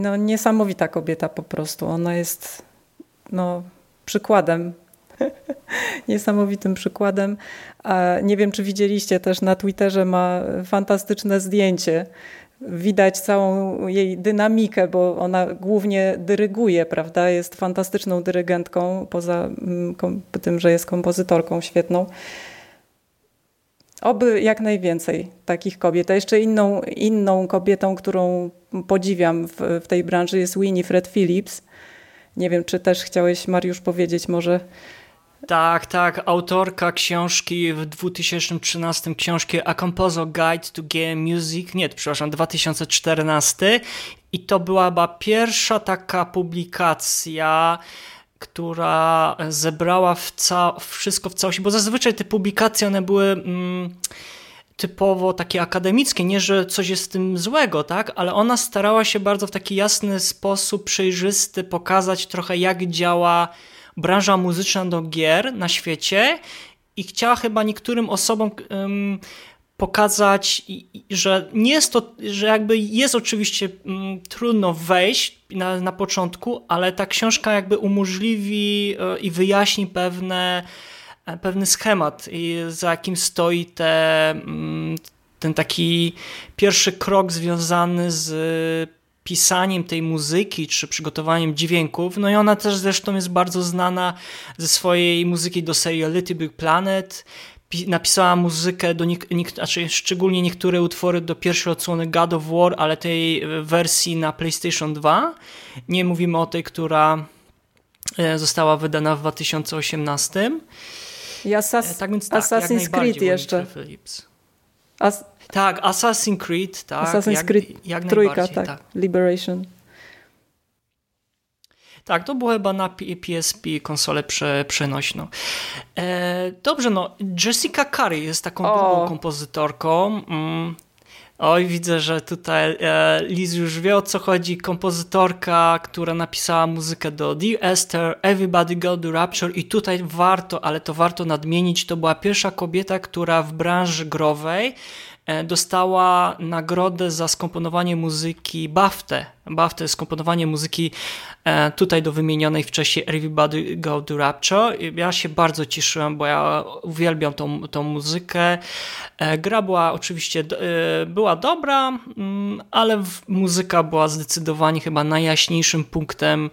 no, niesamowita kobieta po prostu. Ona jest no, przykładem niesamowitym przykładem. A nie wiem, czy widzieliście też na Twitterze ma fantastyczne zdjęcie widać całą jej dynamikę, bo ona głównie dyryguje, prawda? Jest fantastyczną dyrygentką, poza mm, tym, że jest kompozytorką świetną. Oby jak najwięcej takich kobiet. A jeszcze inną, inną kobietą, którą podziwiam w, w tej branży jest Winifred Phillips. Nie wiem, czy też chciałeś, Mariusz, powiedzieć może tak, tak. Autorka książki w 2013 książki A Composer Guide to Game Music, nie, przepraszam, 2014 i to była chyba pierwsza taka publikacja, która zebrała w ca wszystko w całości, bo zazwyczaj te publikacje one były mm, typowo takie akademickie, nie, że coś jest z tym złego, tak, ale ona starała się bardzo w taki jasny sposób, przejrzysty pokazać trochę jak działa branża muzyczna do gier na świecie i chciała chyba niektórym osobom um, pokazać, że nie jest to, że jakby jest oczywiście um, trudno wejść na, na początku, ale ta książka jakby umożliwi uh, i wyjaśni pewne e, pewny schemat, za jakim stoi te, ten taki pierwszy krok związany z pisaniem tej muzyki czy przygotowaniem dźwięków. No i ona też zresztą jest bardzo znana ze swojej muzyki do serii Little Big Planet. Napisała muzykę do znaczy szczególnie niektóre utwory do pierwszej odsłony God of War, ale tej wersji na PlayStation 2. Nie mówimy o tej, która e, została wydana w 2018. I Assas tak więc tak, Assassin's Creed jeszcze. As tak, Assassin's Creed, tak. Assassin's jak, Creed jak trójka, tak. tak. Liberation. Tak, to było chyba na PSP konsolę prze, przenośną. E, dobrze, no Jessica Curry jest taką drugą kompozytorką. Mm. Oj, widzę, że tutaj e, Liz już wie o co chodzi. Kompozytorka, która napisała muzykę do Dear Esther, Everybody Go to Rapture i tutaj warto, ale to warto nadmienić, to była pierwsza kobieta, która w branży growej dostała nagrodę za skomponowanie muzyki BAFTę. BAFTę, skomponowanie muzyki tutaj do wymienionej wcześniej Everybody Go to Rapture. Ja się bardzo cieszyłem, bo ja uwielbiam tą, tą muzykę. Gra była oczywiście była dobra, mm, ale muzyka była zdecydowanie chyba najjaśniejszym punktem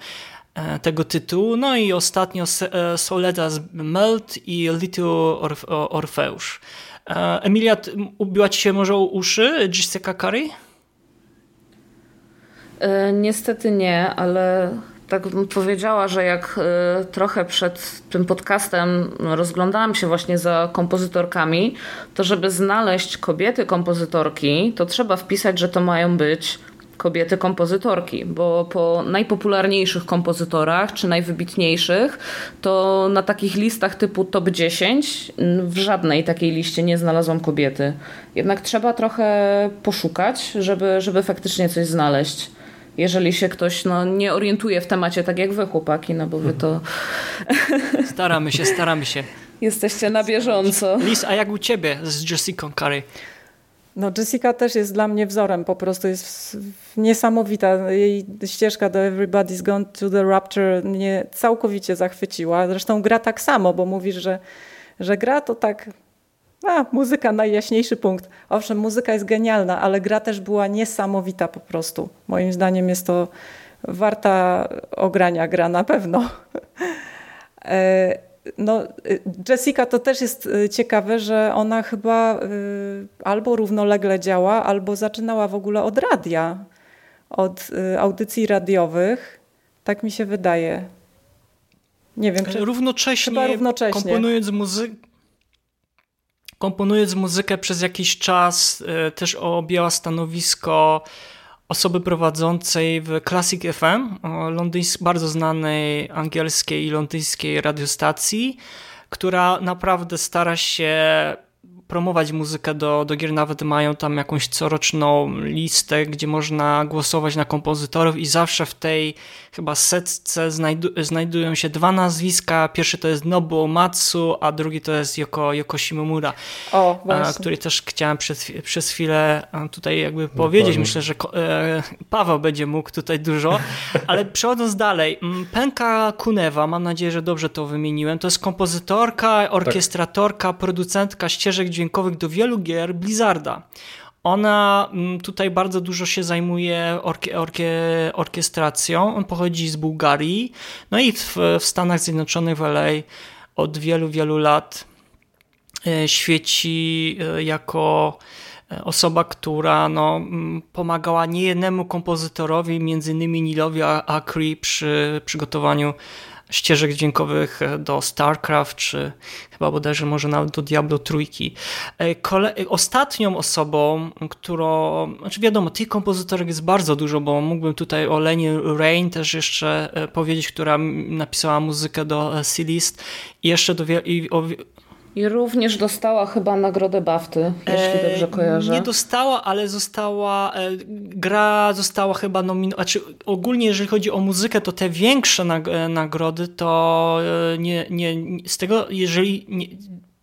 E, tego tytułu. No i ostatnio e, Soledad Melt i Little Orf Orfeusz. E, Emilia, ubiła ci się może uszy Jessica Curry? Niestety nie, ale tak bym powiedziała, że jak trochę przed tym podcastem rozglądałam się właśnie za kompozytorkami, to żeby znaleźć kobiety kompozytorki, to trzeba wpisać, że to mają być kobiety kompozytorki, bo po najpopularniejszych kompozytorach czy najwybitniejszych, to na takich listach typu top 10 w żadnej takiej liście nie znalazłam kobiety. Jednak trzeba trochę poszukać, żeby, żeby faktycznie coś znaleźć jeżeli się ktoś no, nie orientuje w temacie, tak jak wy, chłopaki, no bo wy to. Staramy się, staramy się. Jesteście na bieżąco. Lis, a jak u ciebie z Jessica Curry? No Jessica też jest dla mnie wzorem, po prostu jest niesamowita. Jej ścieżka do Everybody's Gone to the Rapture mnie całkowicie zachwyciła. Zresztą gra tak samo, bo mówisz, że, że gra to tak a, muzyka najjaśniejszy punkt. Owszem, muzyka jest genialna, ale gra też była niesamowita po prostu. Moim zdaniem jest to warta ogrania gra na pewno. No, y, Jessica to też jest y, ciekawe, że ona chyba y, albo równolegle działa, albo zaczynała w ogóle od radia, od audycji radiowych. Tak mi się wydaje. Nie wiem, czy równocześnie, chyba równocześnie. komponując muzykę komponując muzykę przez jakiś czas też objęła stanowisko osoby prowadzącej w Classic FM, bardzo znanej angielskiej i londyńskiej radiostacji, która naprawdę stara się promować muzykę do, do gier, nawet mają tam jakąś coroczną listę, gdzie można głosować na kompozytorów i zawsze w tej chyba setce znajdu znajdują się dwa nazwiska. Pierwszy to jest Nobuo Matsu, a drugi to jest Yoko, Yoko Shimomura, o, który też chciałem przez, przez chwilę tutaj jakby no powiedzieć. Myślę, że e, Paweł będzie mógł tutaj dużo, ale przechodząc dalej, Penka Kunewa, mam nadzieję, że dobrze to wymieniłem, to jest kompozytorka, orkiestratorka, producentka ścieżek dźwiękowych do wielu gier Blizzarda. Ona mm, tutaj bardzo dużo się zajmuje orkie, orkie, orkiestracją. On pochodzi z Bułgarii, no i w, w Stanach Zjednoczonych, w LA od wielu, wielu lat e, świeci e, jako e, osoba, która no, mm, pomagała niejednemu kompozytorowi, między innymi Nilowi Akri przy przygotowaniu ścieżek dźwiękowych e, do StarCraft, czy chyba bodajże może nawet do Diablo trójki. E, kole ostatnią osobą, którą, znaczy wiadomo, tych kompozytorek jest bardzo dużo, bo mógłbym tutaj o Leni Rain też jeszcze e, powiedzieć, która napisała muzykę do Sealist i jeszcze do i o, i również dostała chyba nagrodę BAFTY, jeśli e, dobrze kojarzę. Nie dostała, ale została, e, gra została chyba nominowana, znaczy ogólnie jeżeli chodzi o muzykę, to te większe nag e, nagrody to nie, nie, z tego, jeżeli nie,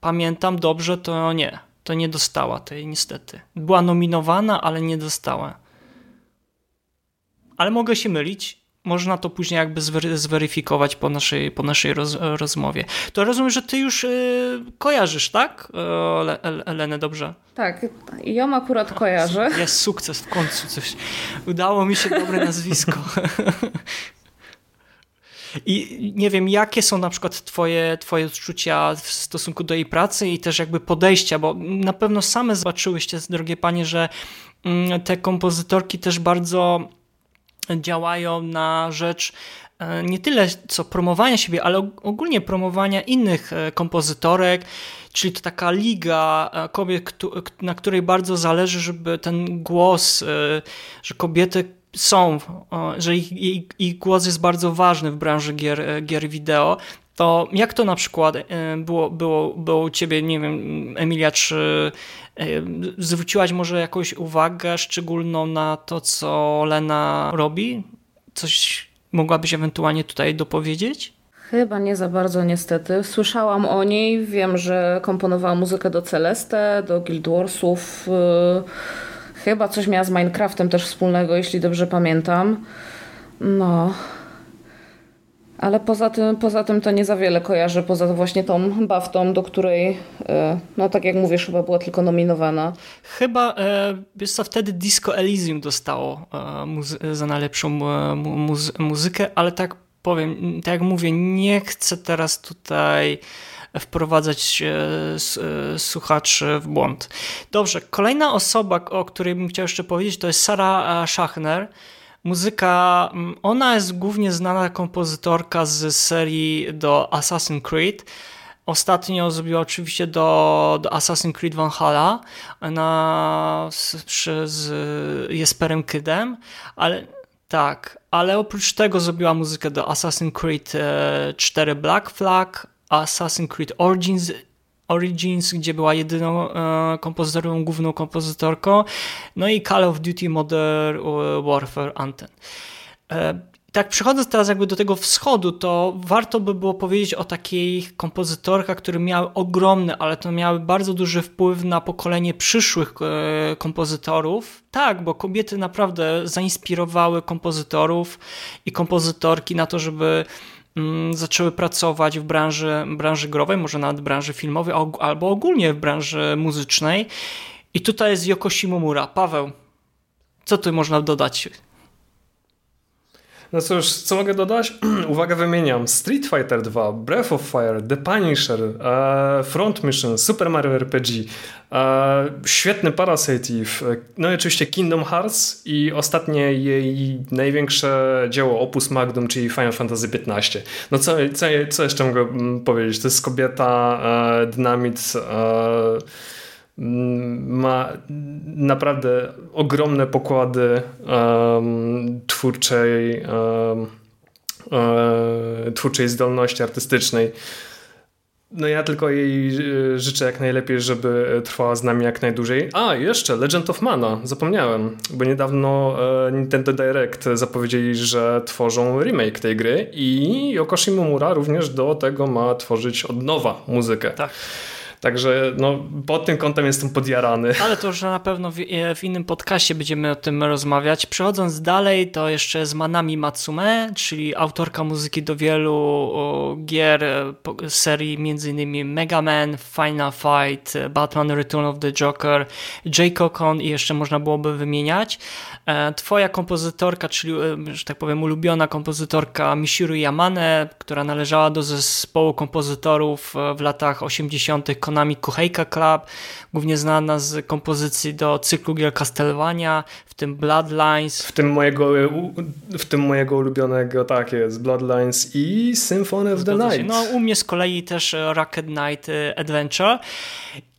pamiętam dobrze, to nie, to nie dostała tej niestety. Była nominowana, ale nie dostała. Ale mogę się mylić można to później jakby zweryfikować po naszej, po naszej roz, rozmowie. To rozumiem, że ty już y, kojarzysz, tak? Elenę, dobrze? Tak, ją akurat kojarzę. Jest sukces w końcu, coś. Udało mi się dobre nazwisko. I nie wiem, jakie są na przykład twoje, twoje odczucia w stosunku do jej pracy i też jakby podejścia, bo na pewno same zobaczyłyście, drogie panie, że mm, te kompozytorki też bardzo działają na rzecz e, nie tyle co promowania siebie, ale ogólnie promowania innych e, kompozytorek, czyli to taka liga e, kobiet, na której bardzo zależy, żeby ten głos, że kobiety są, że ich, ich, ich głos jest bardzo ważny w branży gier, gier wideo, to jak to na przykład było, było, było u ciebie, nie wiem, Emilia, czy Zwróciłaś może jakąś uwagę szczególną na to, co Lena robi? Coś mogłabyś ewentualnie tutaj dopowiedzieć? Chyba nie za bardzo niestety. Słyszałam o niej, wiem, że komponowała muzykę do Celeste, do Guild Warsów. Yy, chyba coś miała z Minecraftem też wspólnego, jeśli dobrze pamiętam. No. Ale poza tym, poza tym to nie za wiele kojarzę, poza właśnie tą Baftą, do której, yy, no tak jak mówisz, chyba była tylko nominowana. Chyba, e, wiesz co, wtedy Disco Elysium dostało e, za najlepszą e, muzy muzykę, ale tak powiem, tak jak mówię, nie chcę teraz tutaj wprowadzać e, e, słuchaczy w błąd. Dobrze, kolejna osoba, o której bym chciał jeszcze powiedzieć, to jest Sarah Schachner. Muzyka, mm, ona jest głównie znana kompozytorka z serii do Assassin's Creed. Ostatnio zrobiła oczywiście do, do Assassin's Creed Valhalla na, z, z Jesperem Kydem, ale tak, ale oprócz tego zrobiła muzykę do Assassin's Creed 4 e, Black Flag, Assassin's Creed Origins, Origins, gdzie była jedyną e, kompozytorką, główną kompozytorką, no i Call of Duty Modern Warfare Anthem. E, tak przechodząc teraz jakby do tego wschodu, to warto by było powiedzieć o takich kompozytorkach, które miały ogromny, ale to miały bardzo duży wpływ na pokolenie przyszłych e, kompozytorów. Tak, bo kobiety naprawdę zainspirowały kompozytorów i kompozytorki na to, żeby zaczęły pracować w branży, branży growej, może nawet branży filmowej, albo ogólnie w branży muzycznej. I tutaj jest Yoko Shimomura. Paweł, co tu można dodać? No cóż, co mogę dodać? Uwaga, wymieniam. Street Fighter 2, Breath of Fire, The Punisher, e, Front Mission, Super Mario RPG, e, świetny Parasite Eve, no i oczywiście Kingdom Hearts i ostatnie jej największe dzieło Opus Magnum, czyli Final Fantasy XV. No co, co, co jeszcze mogę mm, powiedzieć? To jest kobieta, e, dynamit, e, ma naprawdę ogromne pokłady um, twórczej, um, twórczej zdolności artystycznej. No ja tylko jej e, życzę jak najlepiej, żeby trwała z nami jak najdłużej. A, jeszcze Legend of Mana, zapomniałem, bo niedawno e, Nintendo Direct zapowiedzieli, że tworzą remake tej gry i Yoko Shimomura również do tego ma tworzyć od nowa muzykę. Tak. Także no, pod tym kątem jestem podjarany. Ale to już na pewno w, e, w, innym podcaście będziemy o tym rozmawiać. Przechodząc dalej, to jeszcze z Manami Matsume, czyli autorka muzyki do wielu o, gier e, serii m.in. Mega Man, Final Fight, e, Batman Return of the Joker, J. Cocon i jeszcze można byłoby wymieniać. Twoja kompozytorka, czyli, że tak powiem, ulubiona kompozytorka Mishiru Yamane, która należała do zespołu kompozytorów w latach 80. Konami Kuheika Club, głównie znana z kompozycji do cyklu gier Castlevania, w tym Bloodlines. W tym mojego, w tym mojego ulubionego, tak jest, Bloodlines i Symphony of the Night. No u mnie z kolei też Rocket Knight Adventure.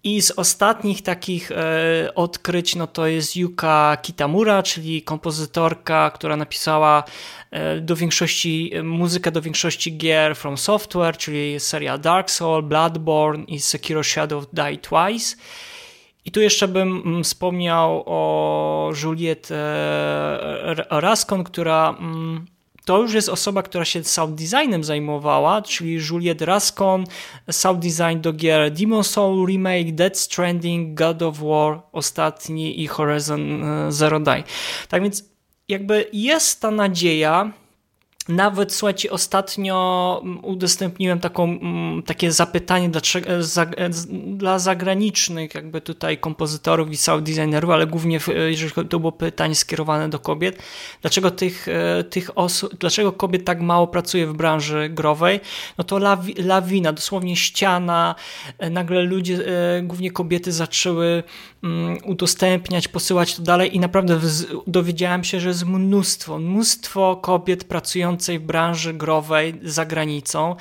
I z ostatnich takich e, odkryć, no to jest Yuka Kitamura, czyli kompozytorka, która napisała e, do większości e, muzykę do większości gier From Software, czyli seria Dark Soul, Bloodborne i Sekiro Shadow Die Twice. I tu jeszcze bym mm, wspomniał o Juliette e, Rascon, która mm, to już jest osoba, która się sound designem zajmowała, czyli Juliette Rascon, sound design do gier Demon Soul Remake, Dead Stranding, God of War ostatni i Horizon e, Zero Dawn. Tak więc jakby jest ta nadzieja, nawet, słuchajcie, ostatnio mm, udostępniłem taką, mm, takie zapytanie dla, e, dla zagranicznych jakby tutaj kompozytorów i sound designerów, ale głównie jeżeli to było pytanie skierowane do kobiet, dlaczego tych, e, tych osób, dlaczego kobiet tak mało pracuje w branży growej, no to lawi, lawina, dosłownie ściana, e, nagle ludzie, głównie kobiety zaczęły udostępniać, posyłać to dalej. I naprawdę dowiedziałem się, że jest mnóstwo, mnóstwo kobiet pracujących w branży growej za granicą,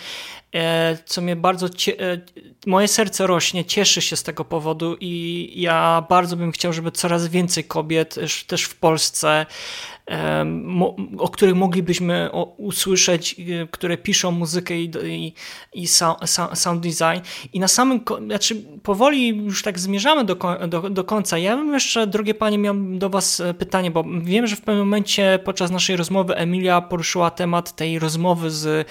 co mnie bardzo, e, moje serce rośnie, cieszy się z tego powodu i ja bardzo bym chciał, żeby coraz więcej kobiet też w Polsce o których moglibyśmy usłyszeć, e, które piszą muzykę i, i, i sound design. I na samym, znaczy powoli już tak zmierzamy do, do, do końca. Ja bym jeszcze, drogie panie, miał do was e, pytanie, bo wiem, że w pewnym momencie podczas naszej rozmowy Emilia poruszyła temat tej rozmowy z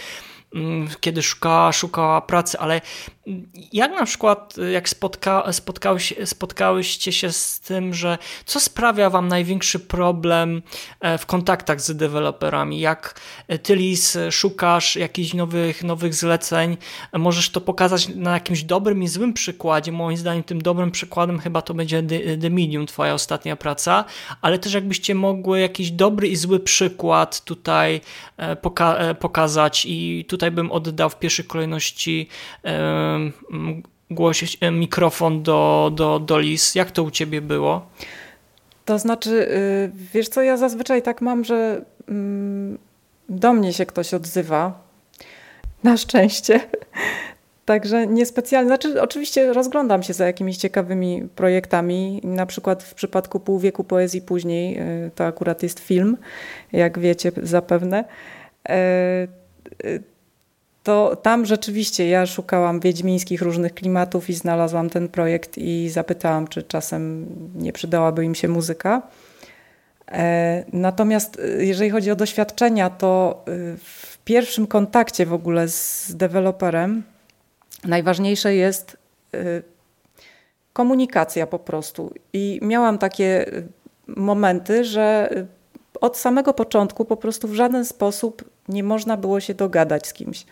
kiedy szukała, szukała pracy, ale jak na przykład, jak spotka, spotkałyście się z tym, że co sprawia wam największy problem e, w kontaktach z deweloperami? Jak e, ty, Liz, szukasz jakichś nowych, nowych zleceń? Możesz to pokazać na jakimś dobrym i złym przykładzie. Moim zdaniem tym dobrym przykładem chyba to będzie The, The Medium, twoja ostatnia praca, ale też jakbyście mogły jakiś dobry i zły przykład tutaj e, poka pokazać i tutaj bym oddał w pierwszej kolejności głosić e, mikrofon do, do, do Lis. Jak to u ciebie było? To znaczy, y, wiesz co, ja zazwyczaj tak mam, że mm, do mnie się ktoś odzywa. Na szczęście. Także niespecjalnie, znaczy oczywiście rozglądam się za jakimiś ciekawymi projektami. Na przykład w przypadku Pół wieku poezji później, y, to akurat jest film, jak wiecie zapewne e, y, to tam rzeczywiście ja szukałam wiedźmińskich różnych klimatów i znalazłam ten projekt i zapytałam, czy czasem nie przydałaby im się muzyka. E, natomiast e, jeżeli chodzi o doświadczenia, to e, w pierwszym kontakcie w ogóle z deweloperem najważniejsze jest komunikacja po prostu. I miałam takie momenty, że od samego początku po prostu w żaden sposób nie można było się dogadać z kimś.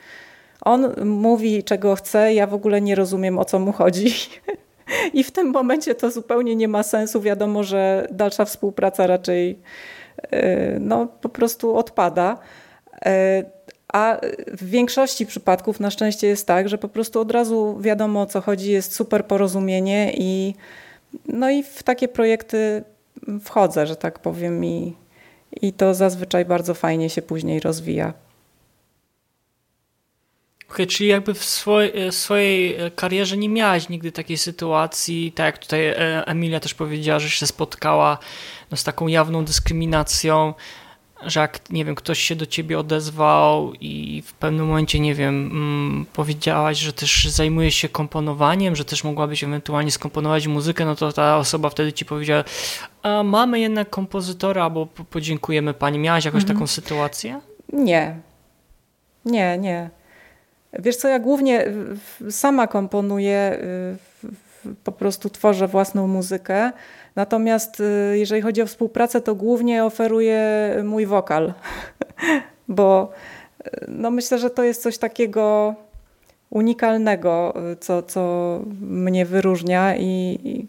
On mówi, czego chce, ja w ogóle nie rozumiem, o co mu chodzi. I w tym momencie to zupełnie nie ma sensu. Wiadomo, że dalsza współpraca raczej e, no, po prostu odpada. E, a w większości przypadków na szczęście jest tak, że po prostu od razu wiadomo o co chodzi, jest super porozumienie i, no i w takie projekty wchodzę, że tak powiem, i, i to zazwyczaj bardzo fajnie się później rozwija. Okay, czyli jakby w swojej, w swojej karierze nie miałaś nigdy takiej sytuacji, tak jak tutaj e, Emilia też powiedziała, że się spotkała no, z taką jawną dyskryminacją, że jak, nie wiem, ktoś się do ciebie odezwał i w pewnym momencie, nie wiem, mm, powiedziałaś, że też zajmujesz się komponowaniem, że też mogłabyś ewentualnie skomponować muzykę, no to ta osoba wtedy ci powiedziała, a mamy jednak kompozytora, albo podziękujemy pani. Miałaś jakąś mhm. taką sytuację? Nie. Nie, nie. Wiesz co, ja głównie sama komponuję, y, po prostu tworzę własną muzykę. Natomiast y, jeżeli chodzi o współpracę, to głównie oferuję mój wokal, bo y, no myślę, że to jest coś takiego unikalnego, co, co mnie wyróżnia i,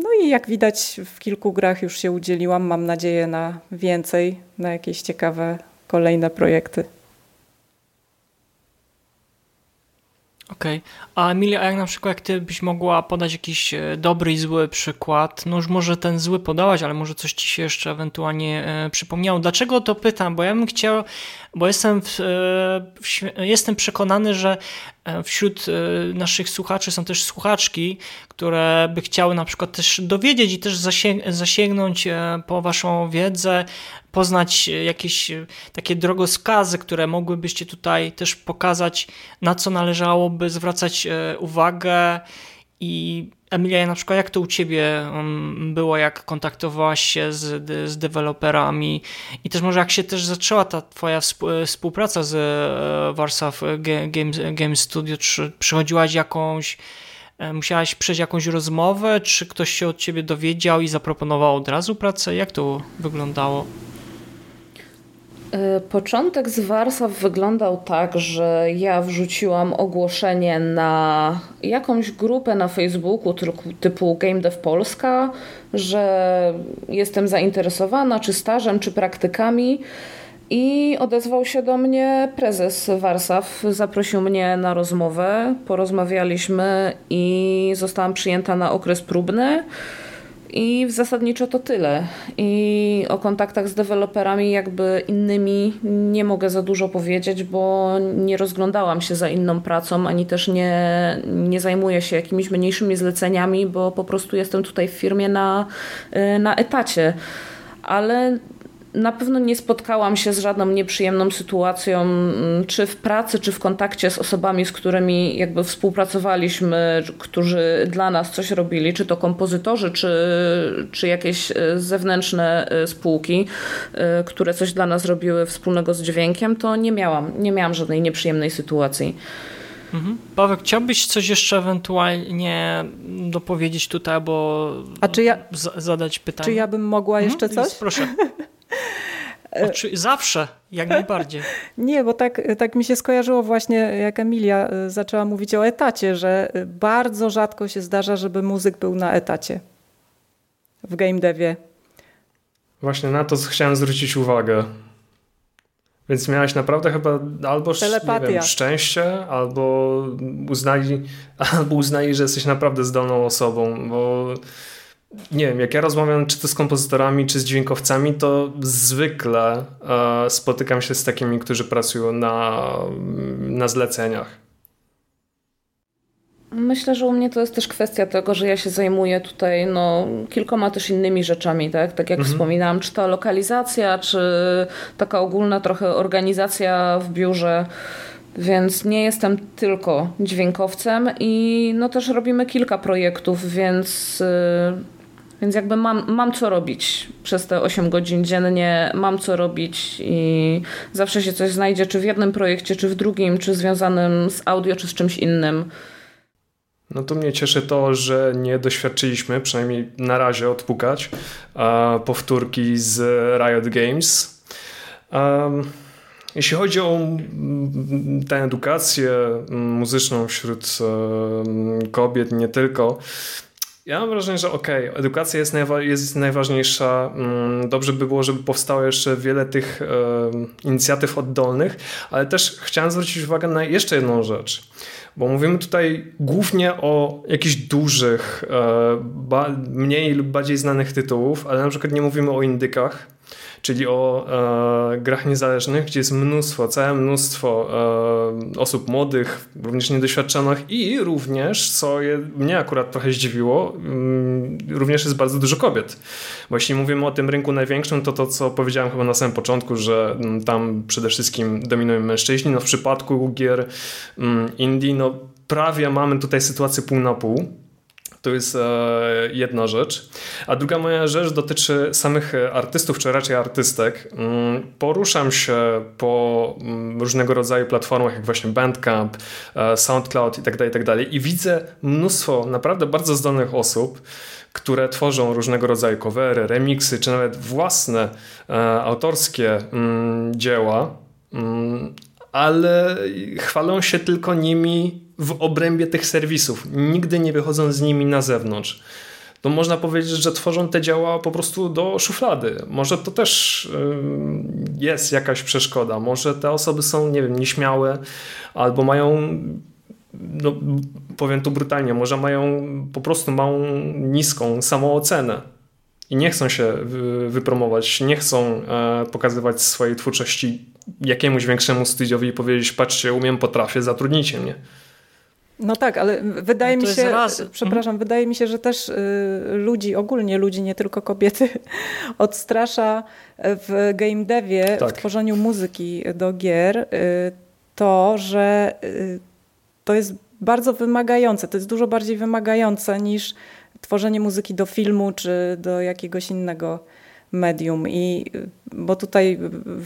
no i jak widać w kilku grach już się udzieliłam. Mam nadzieję na więcej, na jakieś ciekawe kolejne projekty. Okej. Okay. A Emilia, a jak na przykład, jak ty byś mogła podać jakiś e, dobry i zły przykład, no już może ten zły podałaś, ale może coś ci się jeszcze ewentualnie e, przypomniało. Dlaczego to pytam? Bo ja bym chciał, bo jestem, w, e, w, jestem przekonany, że wśród e, naszych słuchaczy są też słuchaczki, które by chciały na przykład też dowiedzieć i też zasięgnąć e, po waszą wiedzę, poznać jakieś takie drogowskazy, które mogłybyście tutaj też pokazać, na co należałoby zwracać uwagę i Emilia, na przykład jak to u Ciebie um, było, jak kontaktowałaś się z, z deweloperami i też może jak się też zaczęła ta Twoja współpraca z e, Warsaw Games, Game Studio, czy przychodziłaś jakąś, e, musiałaś przejść jakąś rozmowę, czy ktoś się od Ciebie dowiedział i zaproponował od razu pracę? Jak to wyglądało? E, początek z Warszaw wyglądał tak, że ja wrzuciłam ogłoszenie na jakąś grupę na Facebooku typu Game Dev Polska, że jestem zainteresowana czy stażem, czy praktykami. I odezwał się do mnie prezes Warszaw, zaprosił mnie na rozmowę, porozmawialiśmy i zostałam przyjęta na okres próbny. I zasadniczo to tyle. I o kontaktach z deweloperami jakby innymi nie mogę za dużo powiedzieć, bo nie rozglądałam się za inną pracą, ani też nie, nie zajmuję się jakimiś mniejszymi zleceniami, bo po prostu jestem tutaj w firmie na, na etacie. Ale na pewno nie spotkałam się z żadną nieprzyjemną sytuacją, mm, czy w pracy, czy w kontakcie z osobami, z którymi jakby współpracowaliśmy, którzy dla nas coś robili, czy to kompozytorzy, czy, czy jakieś e, zewnętrzne e, spółki, e, które coś dla nas robiły wspólnego z dźwiękiem, to nie miałam, nie miałam żadnej nieprzyjemnej sytuacji. Mhm. Paweł, chciałbyś coś jeszcze ewentualnie dopowiedzieć tutaj, bo ja, zadać pytanie? Czy ja bym mogła mhm. jeszcze coś? Proszę. Zawsze, jak najbardziej. Nie, bo tak, tak mi się skojarzyło właśnie, jak Emilia y, zaczęła mówić o etacie, że bardzo rzadko się zdarza, żeby muzyk był na etacie w game devie. Właśnie na to chciałem zwrócić uwagę. Więc miałaś naprawdę chyba albo wiem, szczęście, albo uznali, albo uznali, że jesteś naprawdę zdolną osobą, bo nie wiem, jak ja rozmawiam czy to z kompozytorami, czy z dźwiękowcami, to zwykle e, spotykam się z takimi, którzy pracują na, na zleceniach. Myślę, że u mnie to jest też kwestia tego, że ja się zajmuję tutaj no, kilkoma też innymi rzeczami, tak, tak jak mhm. wspominałam, czy to lokalizacja, czy taka ogólna trochę organizacja w biurze. Więc nie jestem tylko dźwiękowcem i no też robimy kilka projektów, więc, y, więc jakby mam, mam co robić przez te 8 godzin dziennie, mam co robić i zawsze się coś znajdzie, czy w jednym projekcie, czy w drugim, czy związanym z audio, czy z czymś innym. No to mnie cieszy to, że nie doświadczyliśmy, przynajmniej na razie odpukać, powtórki z Riot Games. Jeśli chodzi o tę edukację muzyczną wśród kobiet, nie tylko, ja mam wrażenie, że okej, okay, edukacja jest, najwa jest najważniejsza. Dobrze by było, żeby powstało jeszcze wiele tych inicjatyw oddolnych, ale też chciałem zwrócić uwagę na jeszcze jedną rzecz. Bo mówimy tutaj głównie o jakichś dużych, e, mniej lub bardziej znanych tytułów, ale na przykład nie mówimy o indykach, czyli o e, grach niezależnych, gdzie jest mnóstwo, całe mnóstwo e, osób młodych, również niedoświadczonych i również, co je, mnie akurat trochę zdziwiło, mm, również jest bardzo dużo kobiet. Bo jeśli mówimy o tym rynku największym, to to, co powiedziałem chyba na samym początku, że mm, tam przede wszystkim dominują mężczyźni, no w przypadku gier mm, indie, no prawie mamy tutaj sytuację pół na pół. To jest e, jedna rzecz. A druga moja rzecz dotyczy samych artystów, czy raczej artystek. Mm, poruszam się po mm, różnego rodzaju platformach, jak właśnie Bandcamp, e, SoundCloud itd., tak itd. Tak i widzę mnóstwo naprawdę bardzo zdolnych osób, które tworzą różnego rodzaju covery, remixy, czy nawet własne e, autorskie mm, dzieła, ale chwalą się tylko nimi w obrębie tych serwisów. Nigdy nie wychodzą z nimi na zewnątrz. To można powiedzieć, że tworzą te działa po prostu do szuflady. Może to też jest jakaś przeszkoda. Może te osoby są, nie wiem, nieśmiałe albo mają no, powiem tu brutalnie, może mają po prostu małą, niską samoocenę i nie chcą się wypromować, nie chcą e, pokazywać swojej twórczości jakiemuś większemu studiowi i powiedzieć, patrzcie, umiem, potrafię, zatrudnijcie mnie. No tak, ale wydaje no mi się, przepraszam, mhm. wydaje mi się, że też y, ludzi, ogólnie ludzi, nie tylko kobiety, odstrasza w game devie, tak. w tworzeniu muzyki do gier y, to, że y, to jest bardzo wymagające, to jest dużo bardziej wymagające niż tworzenie muzyki do filmu czy do jakiegoś innego medium. I, bo tutaj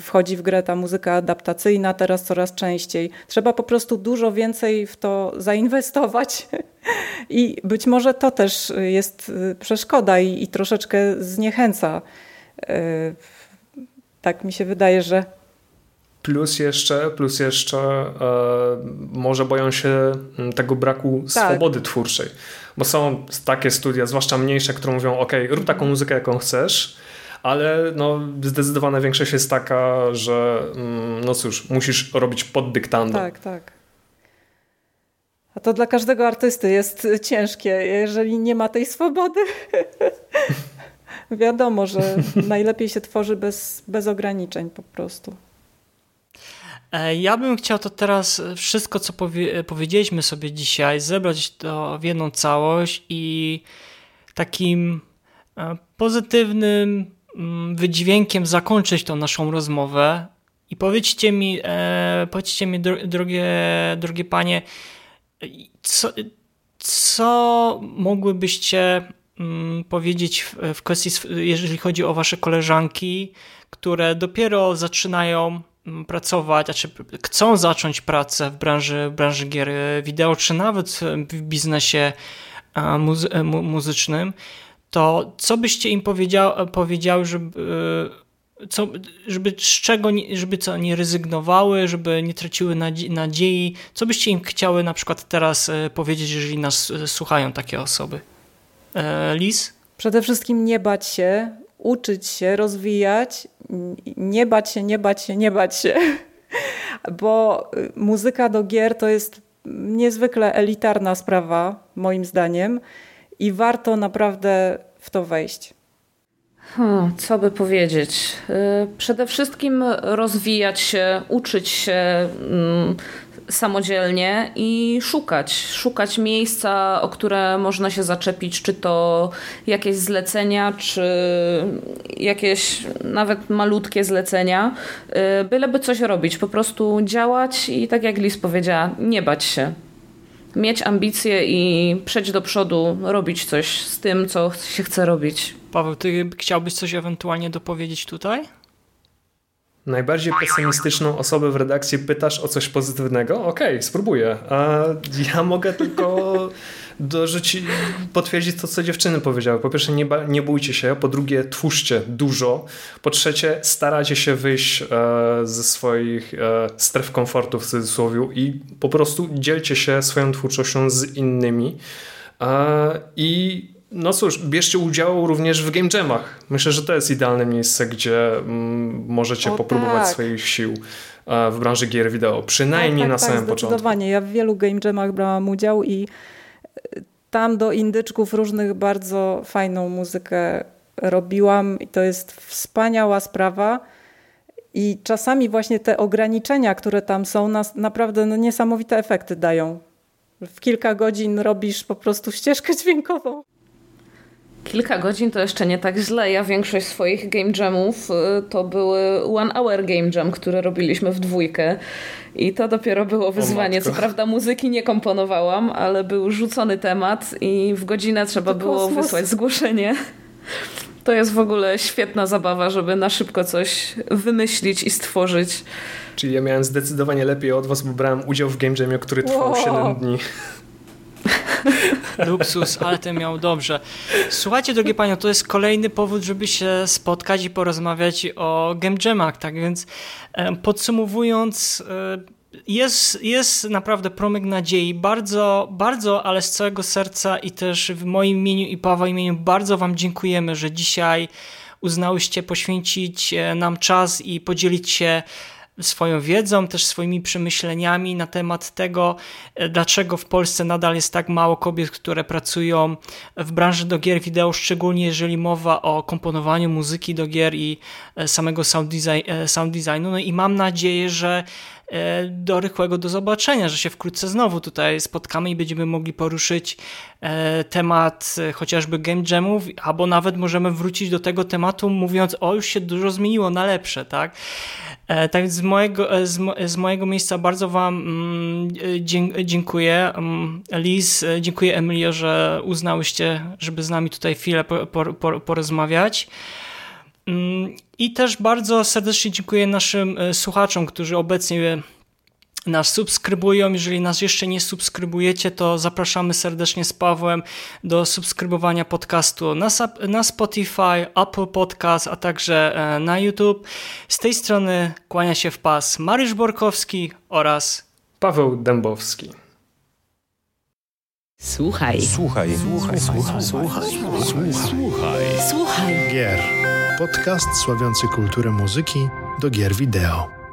wchodzi w grę ta muzyka adaptacyjna teraz coraz częściej. Trzeba po prostu dużo więcej w to zainwestować. I być może to też jest przeszkoda i, i troszeczkę zniechęca. E, tak mi się wydaje, że Plus jeszcze, plus jeszcze e, może boją się tego braku tak. swobody twórczej. Bo są takie studia, zwłaszcza mniejsze, które mówią: OK, rób taką muzykę, jaką chcesz, ale no, zdecydowana większość jest taka, że mm, no cóż, musisz robić pod dyktando. Tak, tak. A to dla każdego artysty jest ciężkie, jeżeli nie ma tej swobody. Wiadomo, że najlepiej się tworzy bez, bez ograniczeń po prostu. E, ja bym chciał to teraz wszystko, co powie, powiedzieliśmy sobie dzisiaj, zebrać to w jedną całość i takim e, pozytywnym wydźwiękiem zakończyć tą naszą rozmowę. I powiedzcie mi, e, powiedzcie mi drogie, drogie panie, co, co mogłybyście mm, powiedzieć w, w kwestii, jeżeli chodzi o wasze koleżanki, które dopiero zaczynają mm, pracować, a czy chcą zacząć pracę w branży, w branży gier wideo, czy nawet w biznesie muzy muzycznym, to co byście im powiedział, powiedziały, żeby, co, żeby z czego, żeby co, nie rezygnowały, żeby nie traciły nadziei? Co byście im chciały na przykład teraz e, powiedzieć, jeżeli nas e, słuchają takie osoby? E, Liz? Przede wszystkim nie bać się, uczyć się, rozwijać, nie bać się, nie bać się, nie bać się. Bo muzyka do gier to jest niezwykle elitarna sprawa, moim zdaniem, i warto naprawdę w to wejść. Hmm, co by powiedzieć? Y, przede wszystkim rozwijać się, uczyć się mm, samodzielnie i szukać. Szukać miejsca, o które można się zaczepić, czy to jakieś zlecenia, czy jakieś nawet malutkie zlecenia. Y, byleby coś robić, po prostu działać i tak jak Lis powiedziała, nie bać się. Mieć ambicje i przejść do przodu, robić coś z tym, co się chce robić. Paweł, ty chciałbyś coś ewentualnie dopowiedzieć tutaj? Najbardziej pesymistyczną osobę w redakcji pytasz o coś pozytywnego? Okej, okay, spróbuję. A ja mogę tylko dorzucić, potwierdzić to, co dziewczyny powiedziały. Po pierwsze, nie, nie bójcie się. Po drugie, twórzcie dużo. Po trzecie, staracie się wyjść e, ze swoich e, stref komfortu w cudzysłowie i po prostu dzielcie się swoją twórczością z innymi. E, I no cóż, bierzcie udział również w game jamach. Myślę, że to jest idealne miejsce, gdzie mm, możecie o, popróbować tak. swoich sił e, w branży gier wideo. Przynajmniej tak, tak, na tak, samym początku. Zdecydowanie. Ja w wielu game jamach brałam udział i tam do indyczków różnych bardzo fajną muzykę robiłam i to jest wspaniała sprawa. I czasami właśnie te ograniczenia, które tam są, nas naprawdę no, niesamowite efekty dają. W kilka godzin robisz po prostu ścieżkę dźwiękową. Kilka godzin to jeszcze nie tak źle. Ja większość swoich game jamów y, to były one hour game jam, które robiliśmy w dwójkę. I to dopiero było wyzwanie. Co prawda muzyki nie komponowałam, ale był rzucony temat i w godzinę trzeba to było kosmos. wysłać zgłoszenie. To jest w ogóle świetna zabawa, żeby na szybko coś wymyślić i stworzyć. Czyli ja miałem zdecydowanie lepiej od was, bo brałem udział w game jamie, który trwał wow. 7 dni. Luksus, ale ten miał dobrze. Słuchajcie, drogie panie, to jest kolejny powód, żeby się spotkać i porozmawiać o game jamach, tak więc podsumowując, e, jest, jest naprawdę promyk nadziei. Bardzo, bardzo, ale z całego serca i też w moim imieniu i Pawła imieniu bardzo wam dziękujemy, że dzisiaj uznałyście poświęcić e, nam czas i podzielić się swoją wiedzą, też swoimi przemyśleniami na temat tego, e, dlaczego w Polsce nadal jest tak mało kobiet, które pracują w branży do gier wideo, szczególnie jeżeli mowa o komponowaniu muzyki do gier i e, samego sound, design, e, sound designu. No i mam nadzieję, że do rychłego do zobaczenia, że się wkrótce znowu tutaj spotkamy i będziemy mogli poruszyć temat chociażby game jamów, albo nawet możemy wrócić do tego tematu mówiąc, o już się dużo zmieniło na lepsze, tak? E, tak więc z mojego, e, z, mojego miejsca bardzo Wam mm, dziękuję. Mm, Liz, e, dziękuję Emilio, że uznałyście, żeby z nami tutaj chwilę porozmawiać. Mm, I też bardzo serdecznie dziękuję naszym słuchaczom, którzy obecnie nas subskrybują. Jeżeli nas jeszcze nie subskrybujecie, to zapraszamy serdecznie z Pawłem do subskrybowania podcastu na, na Spotify, Apple Podcast, a także e, na YouTube. Z tej strony kłania się w pas Mariusz Borkowski oraz Paweł Dębowski. Słuchaj. Słuchaj. Słuchaj. Słuchaj. Słuchaj. Słuchaj. Słuchaj. Gier. Podcast sławiący kulturę muzyki do gier wideo.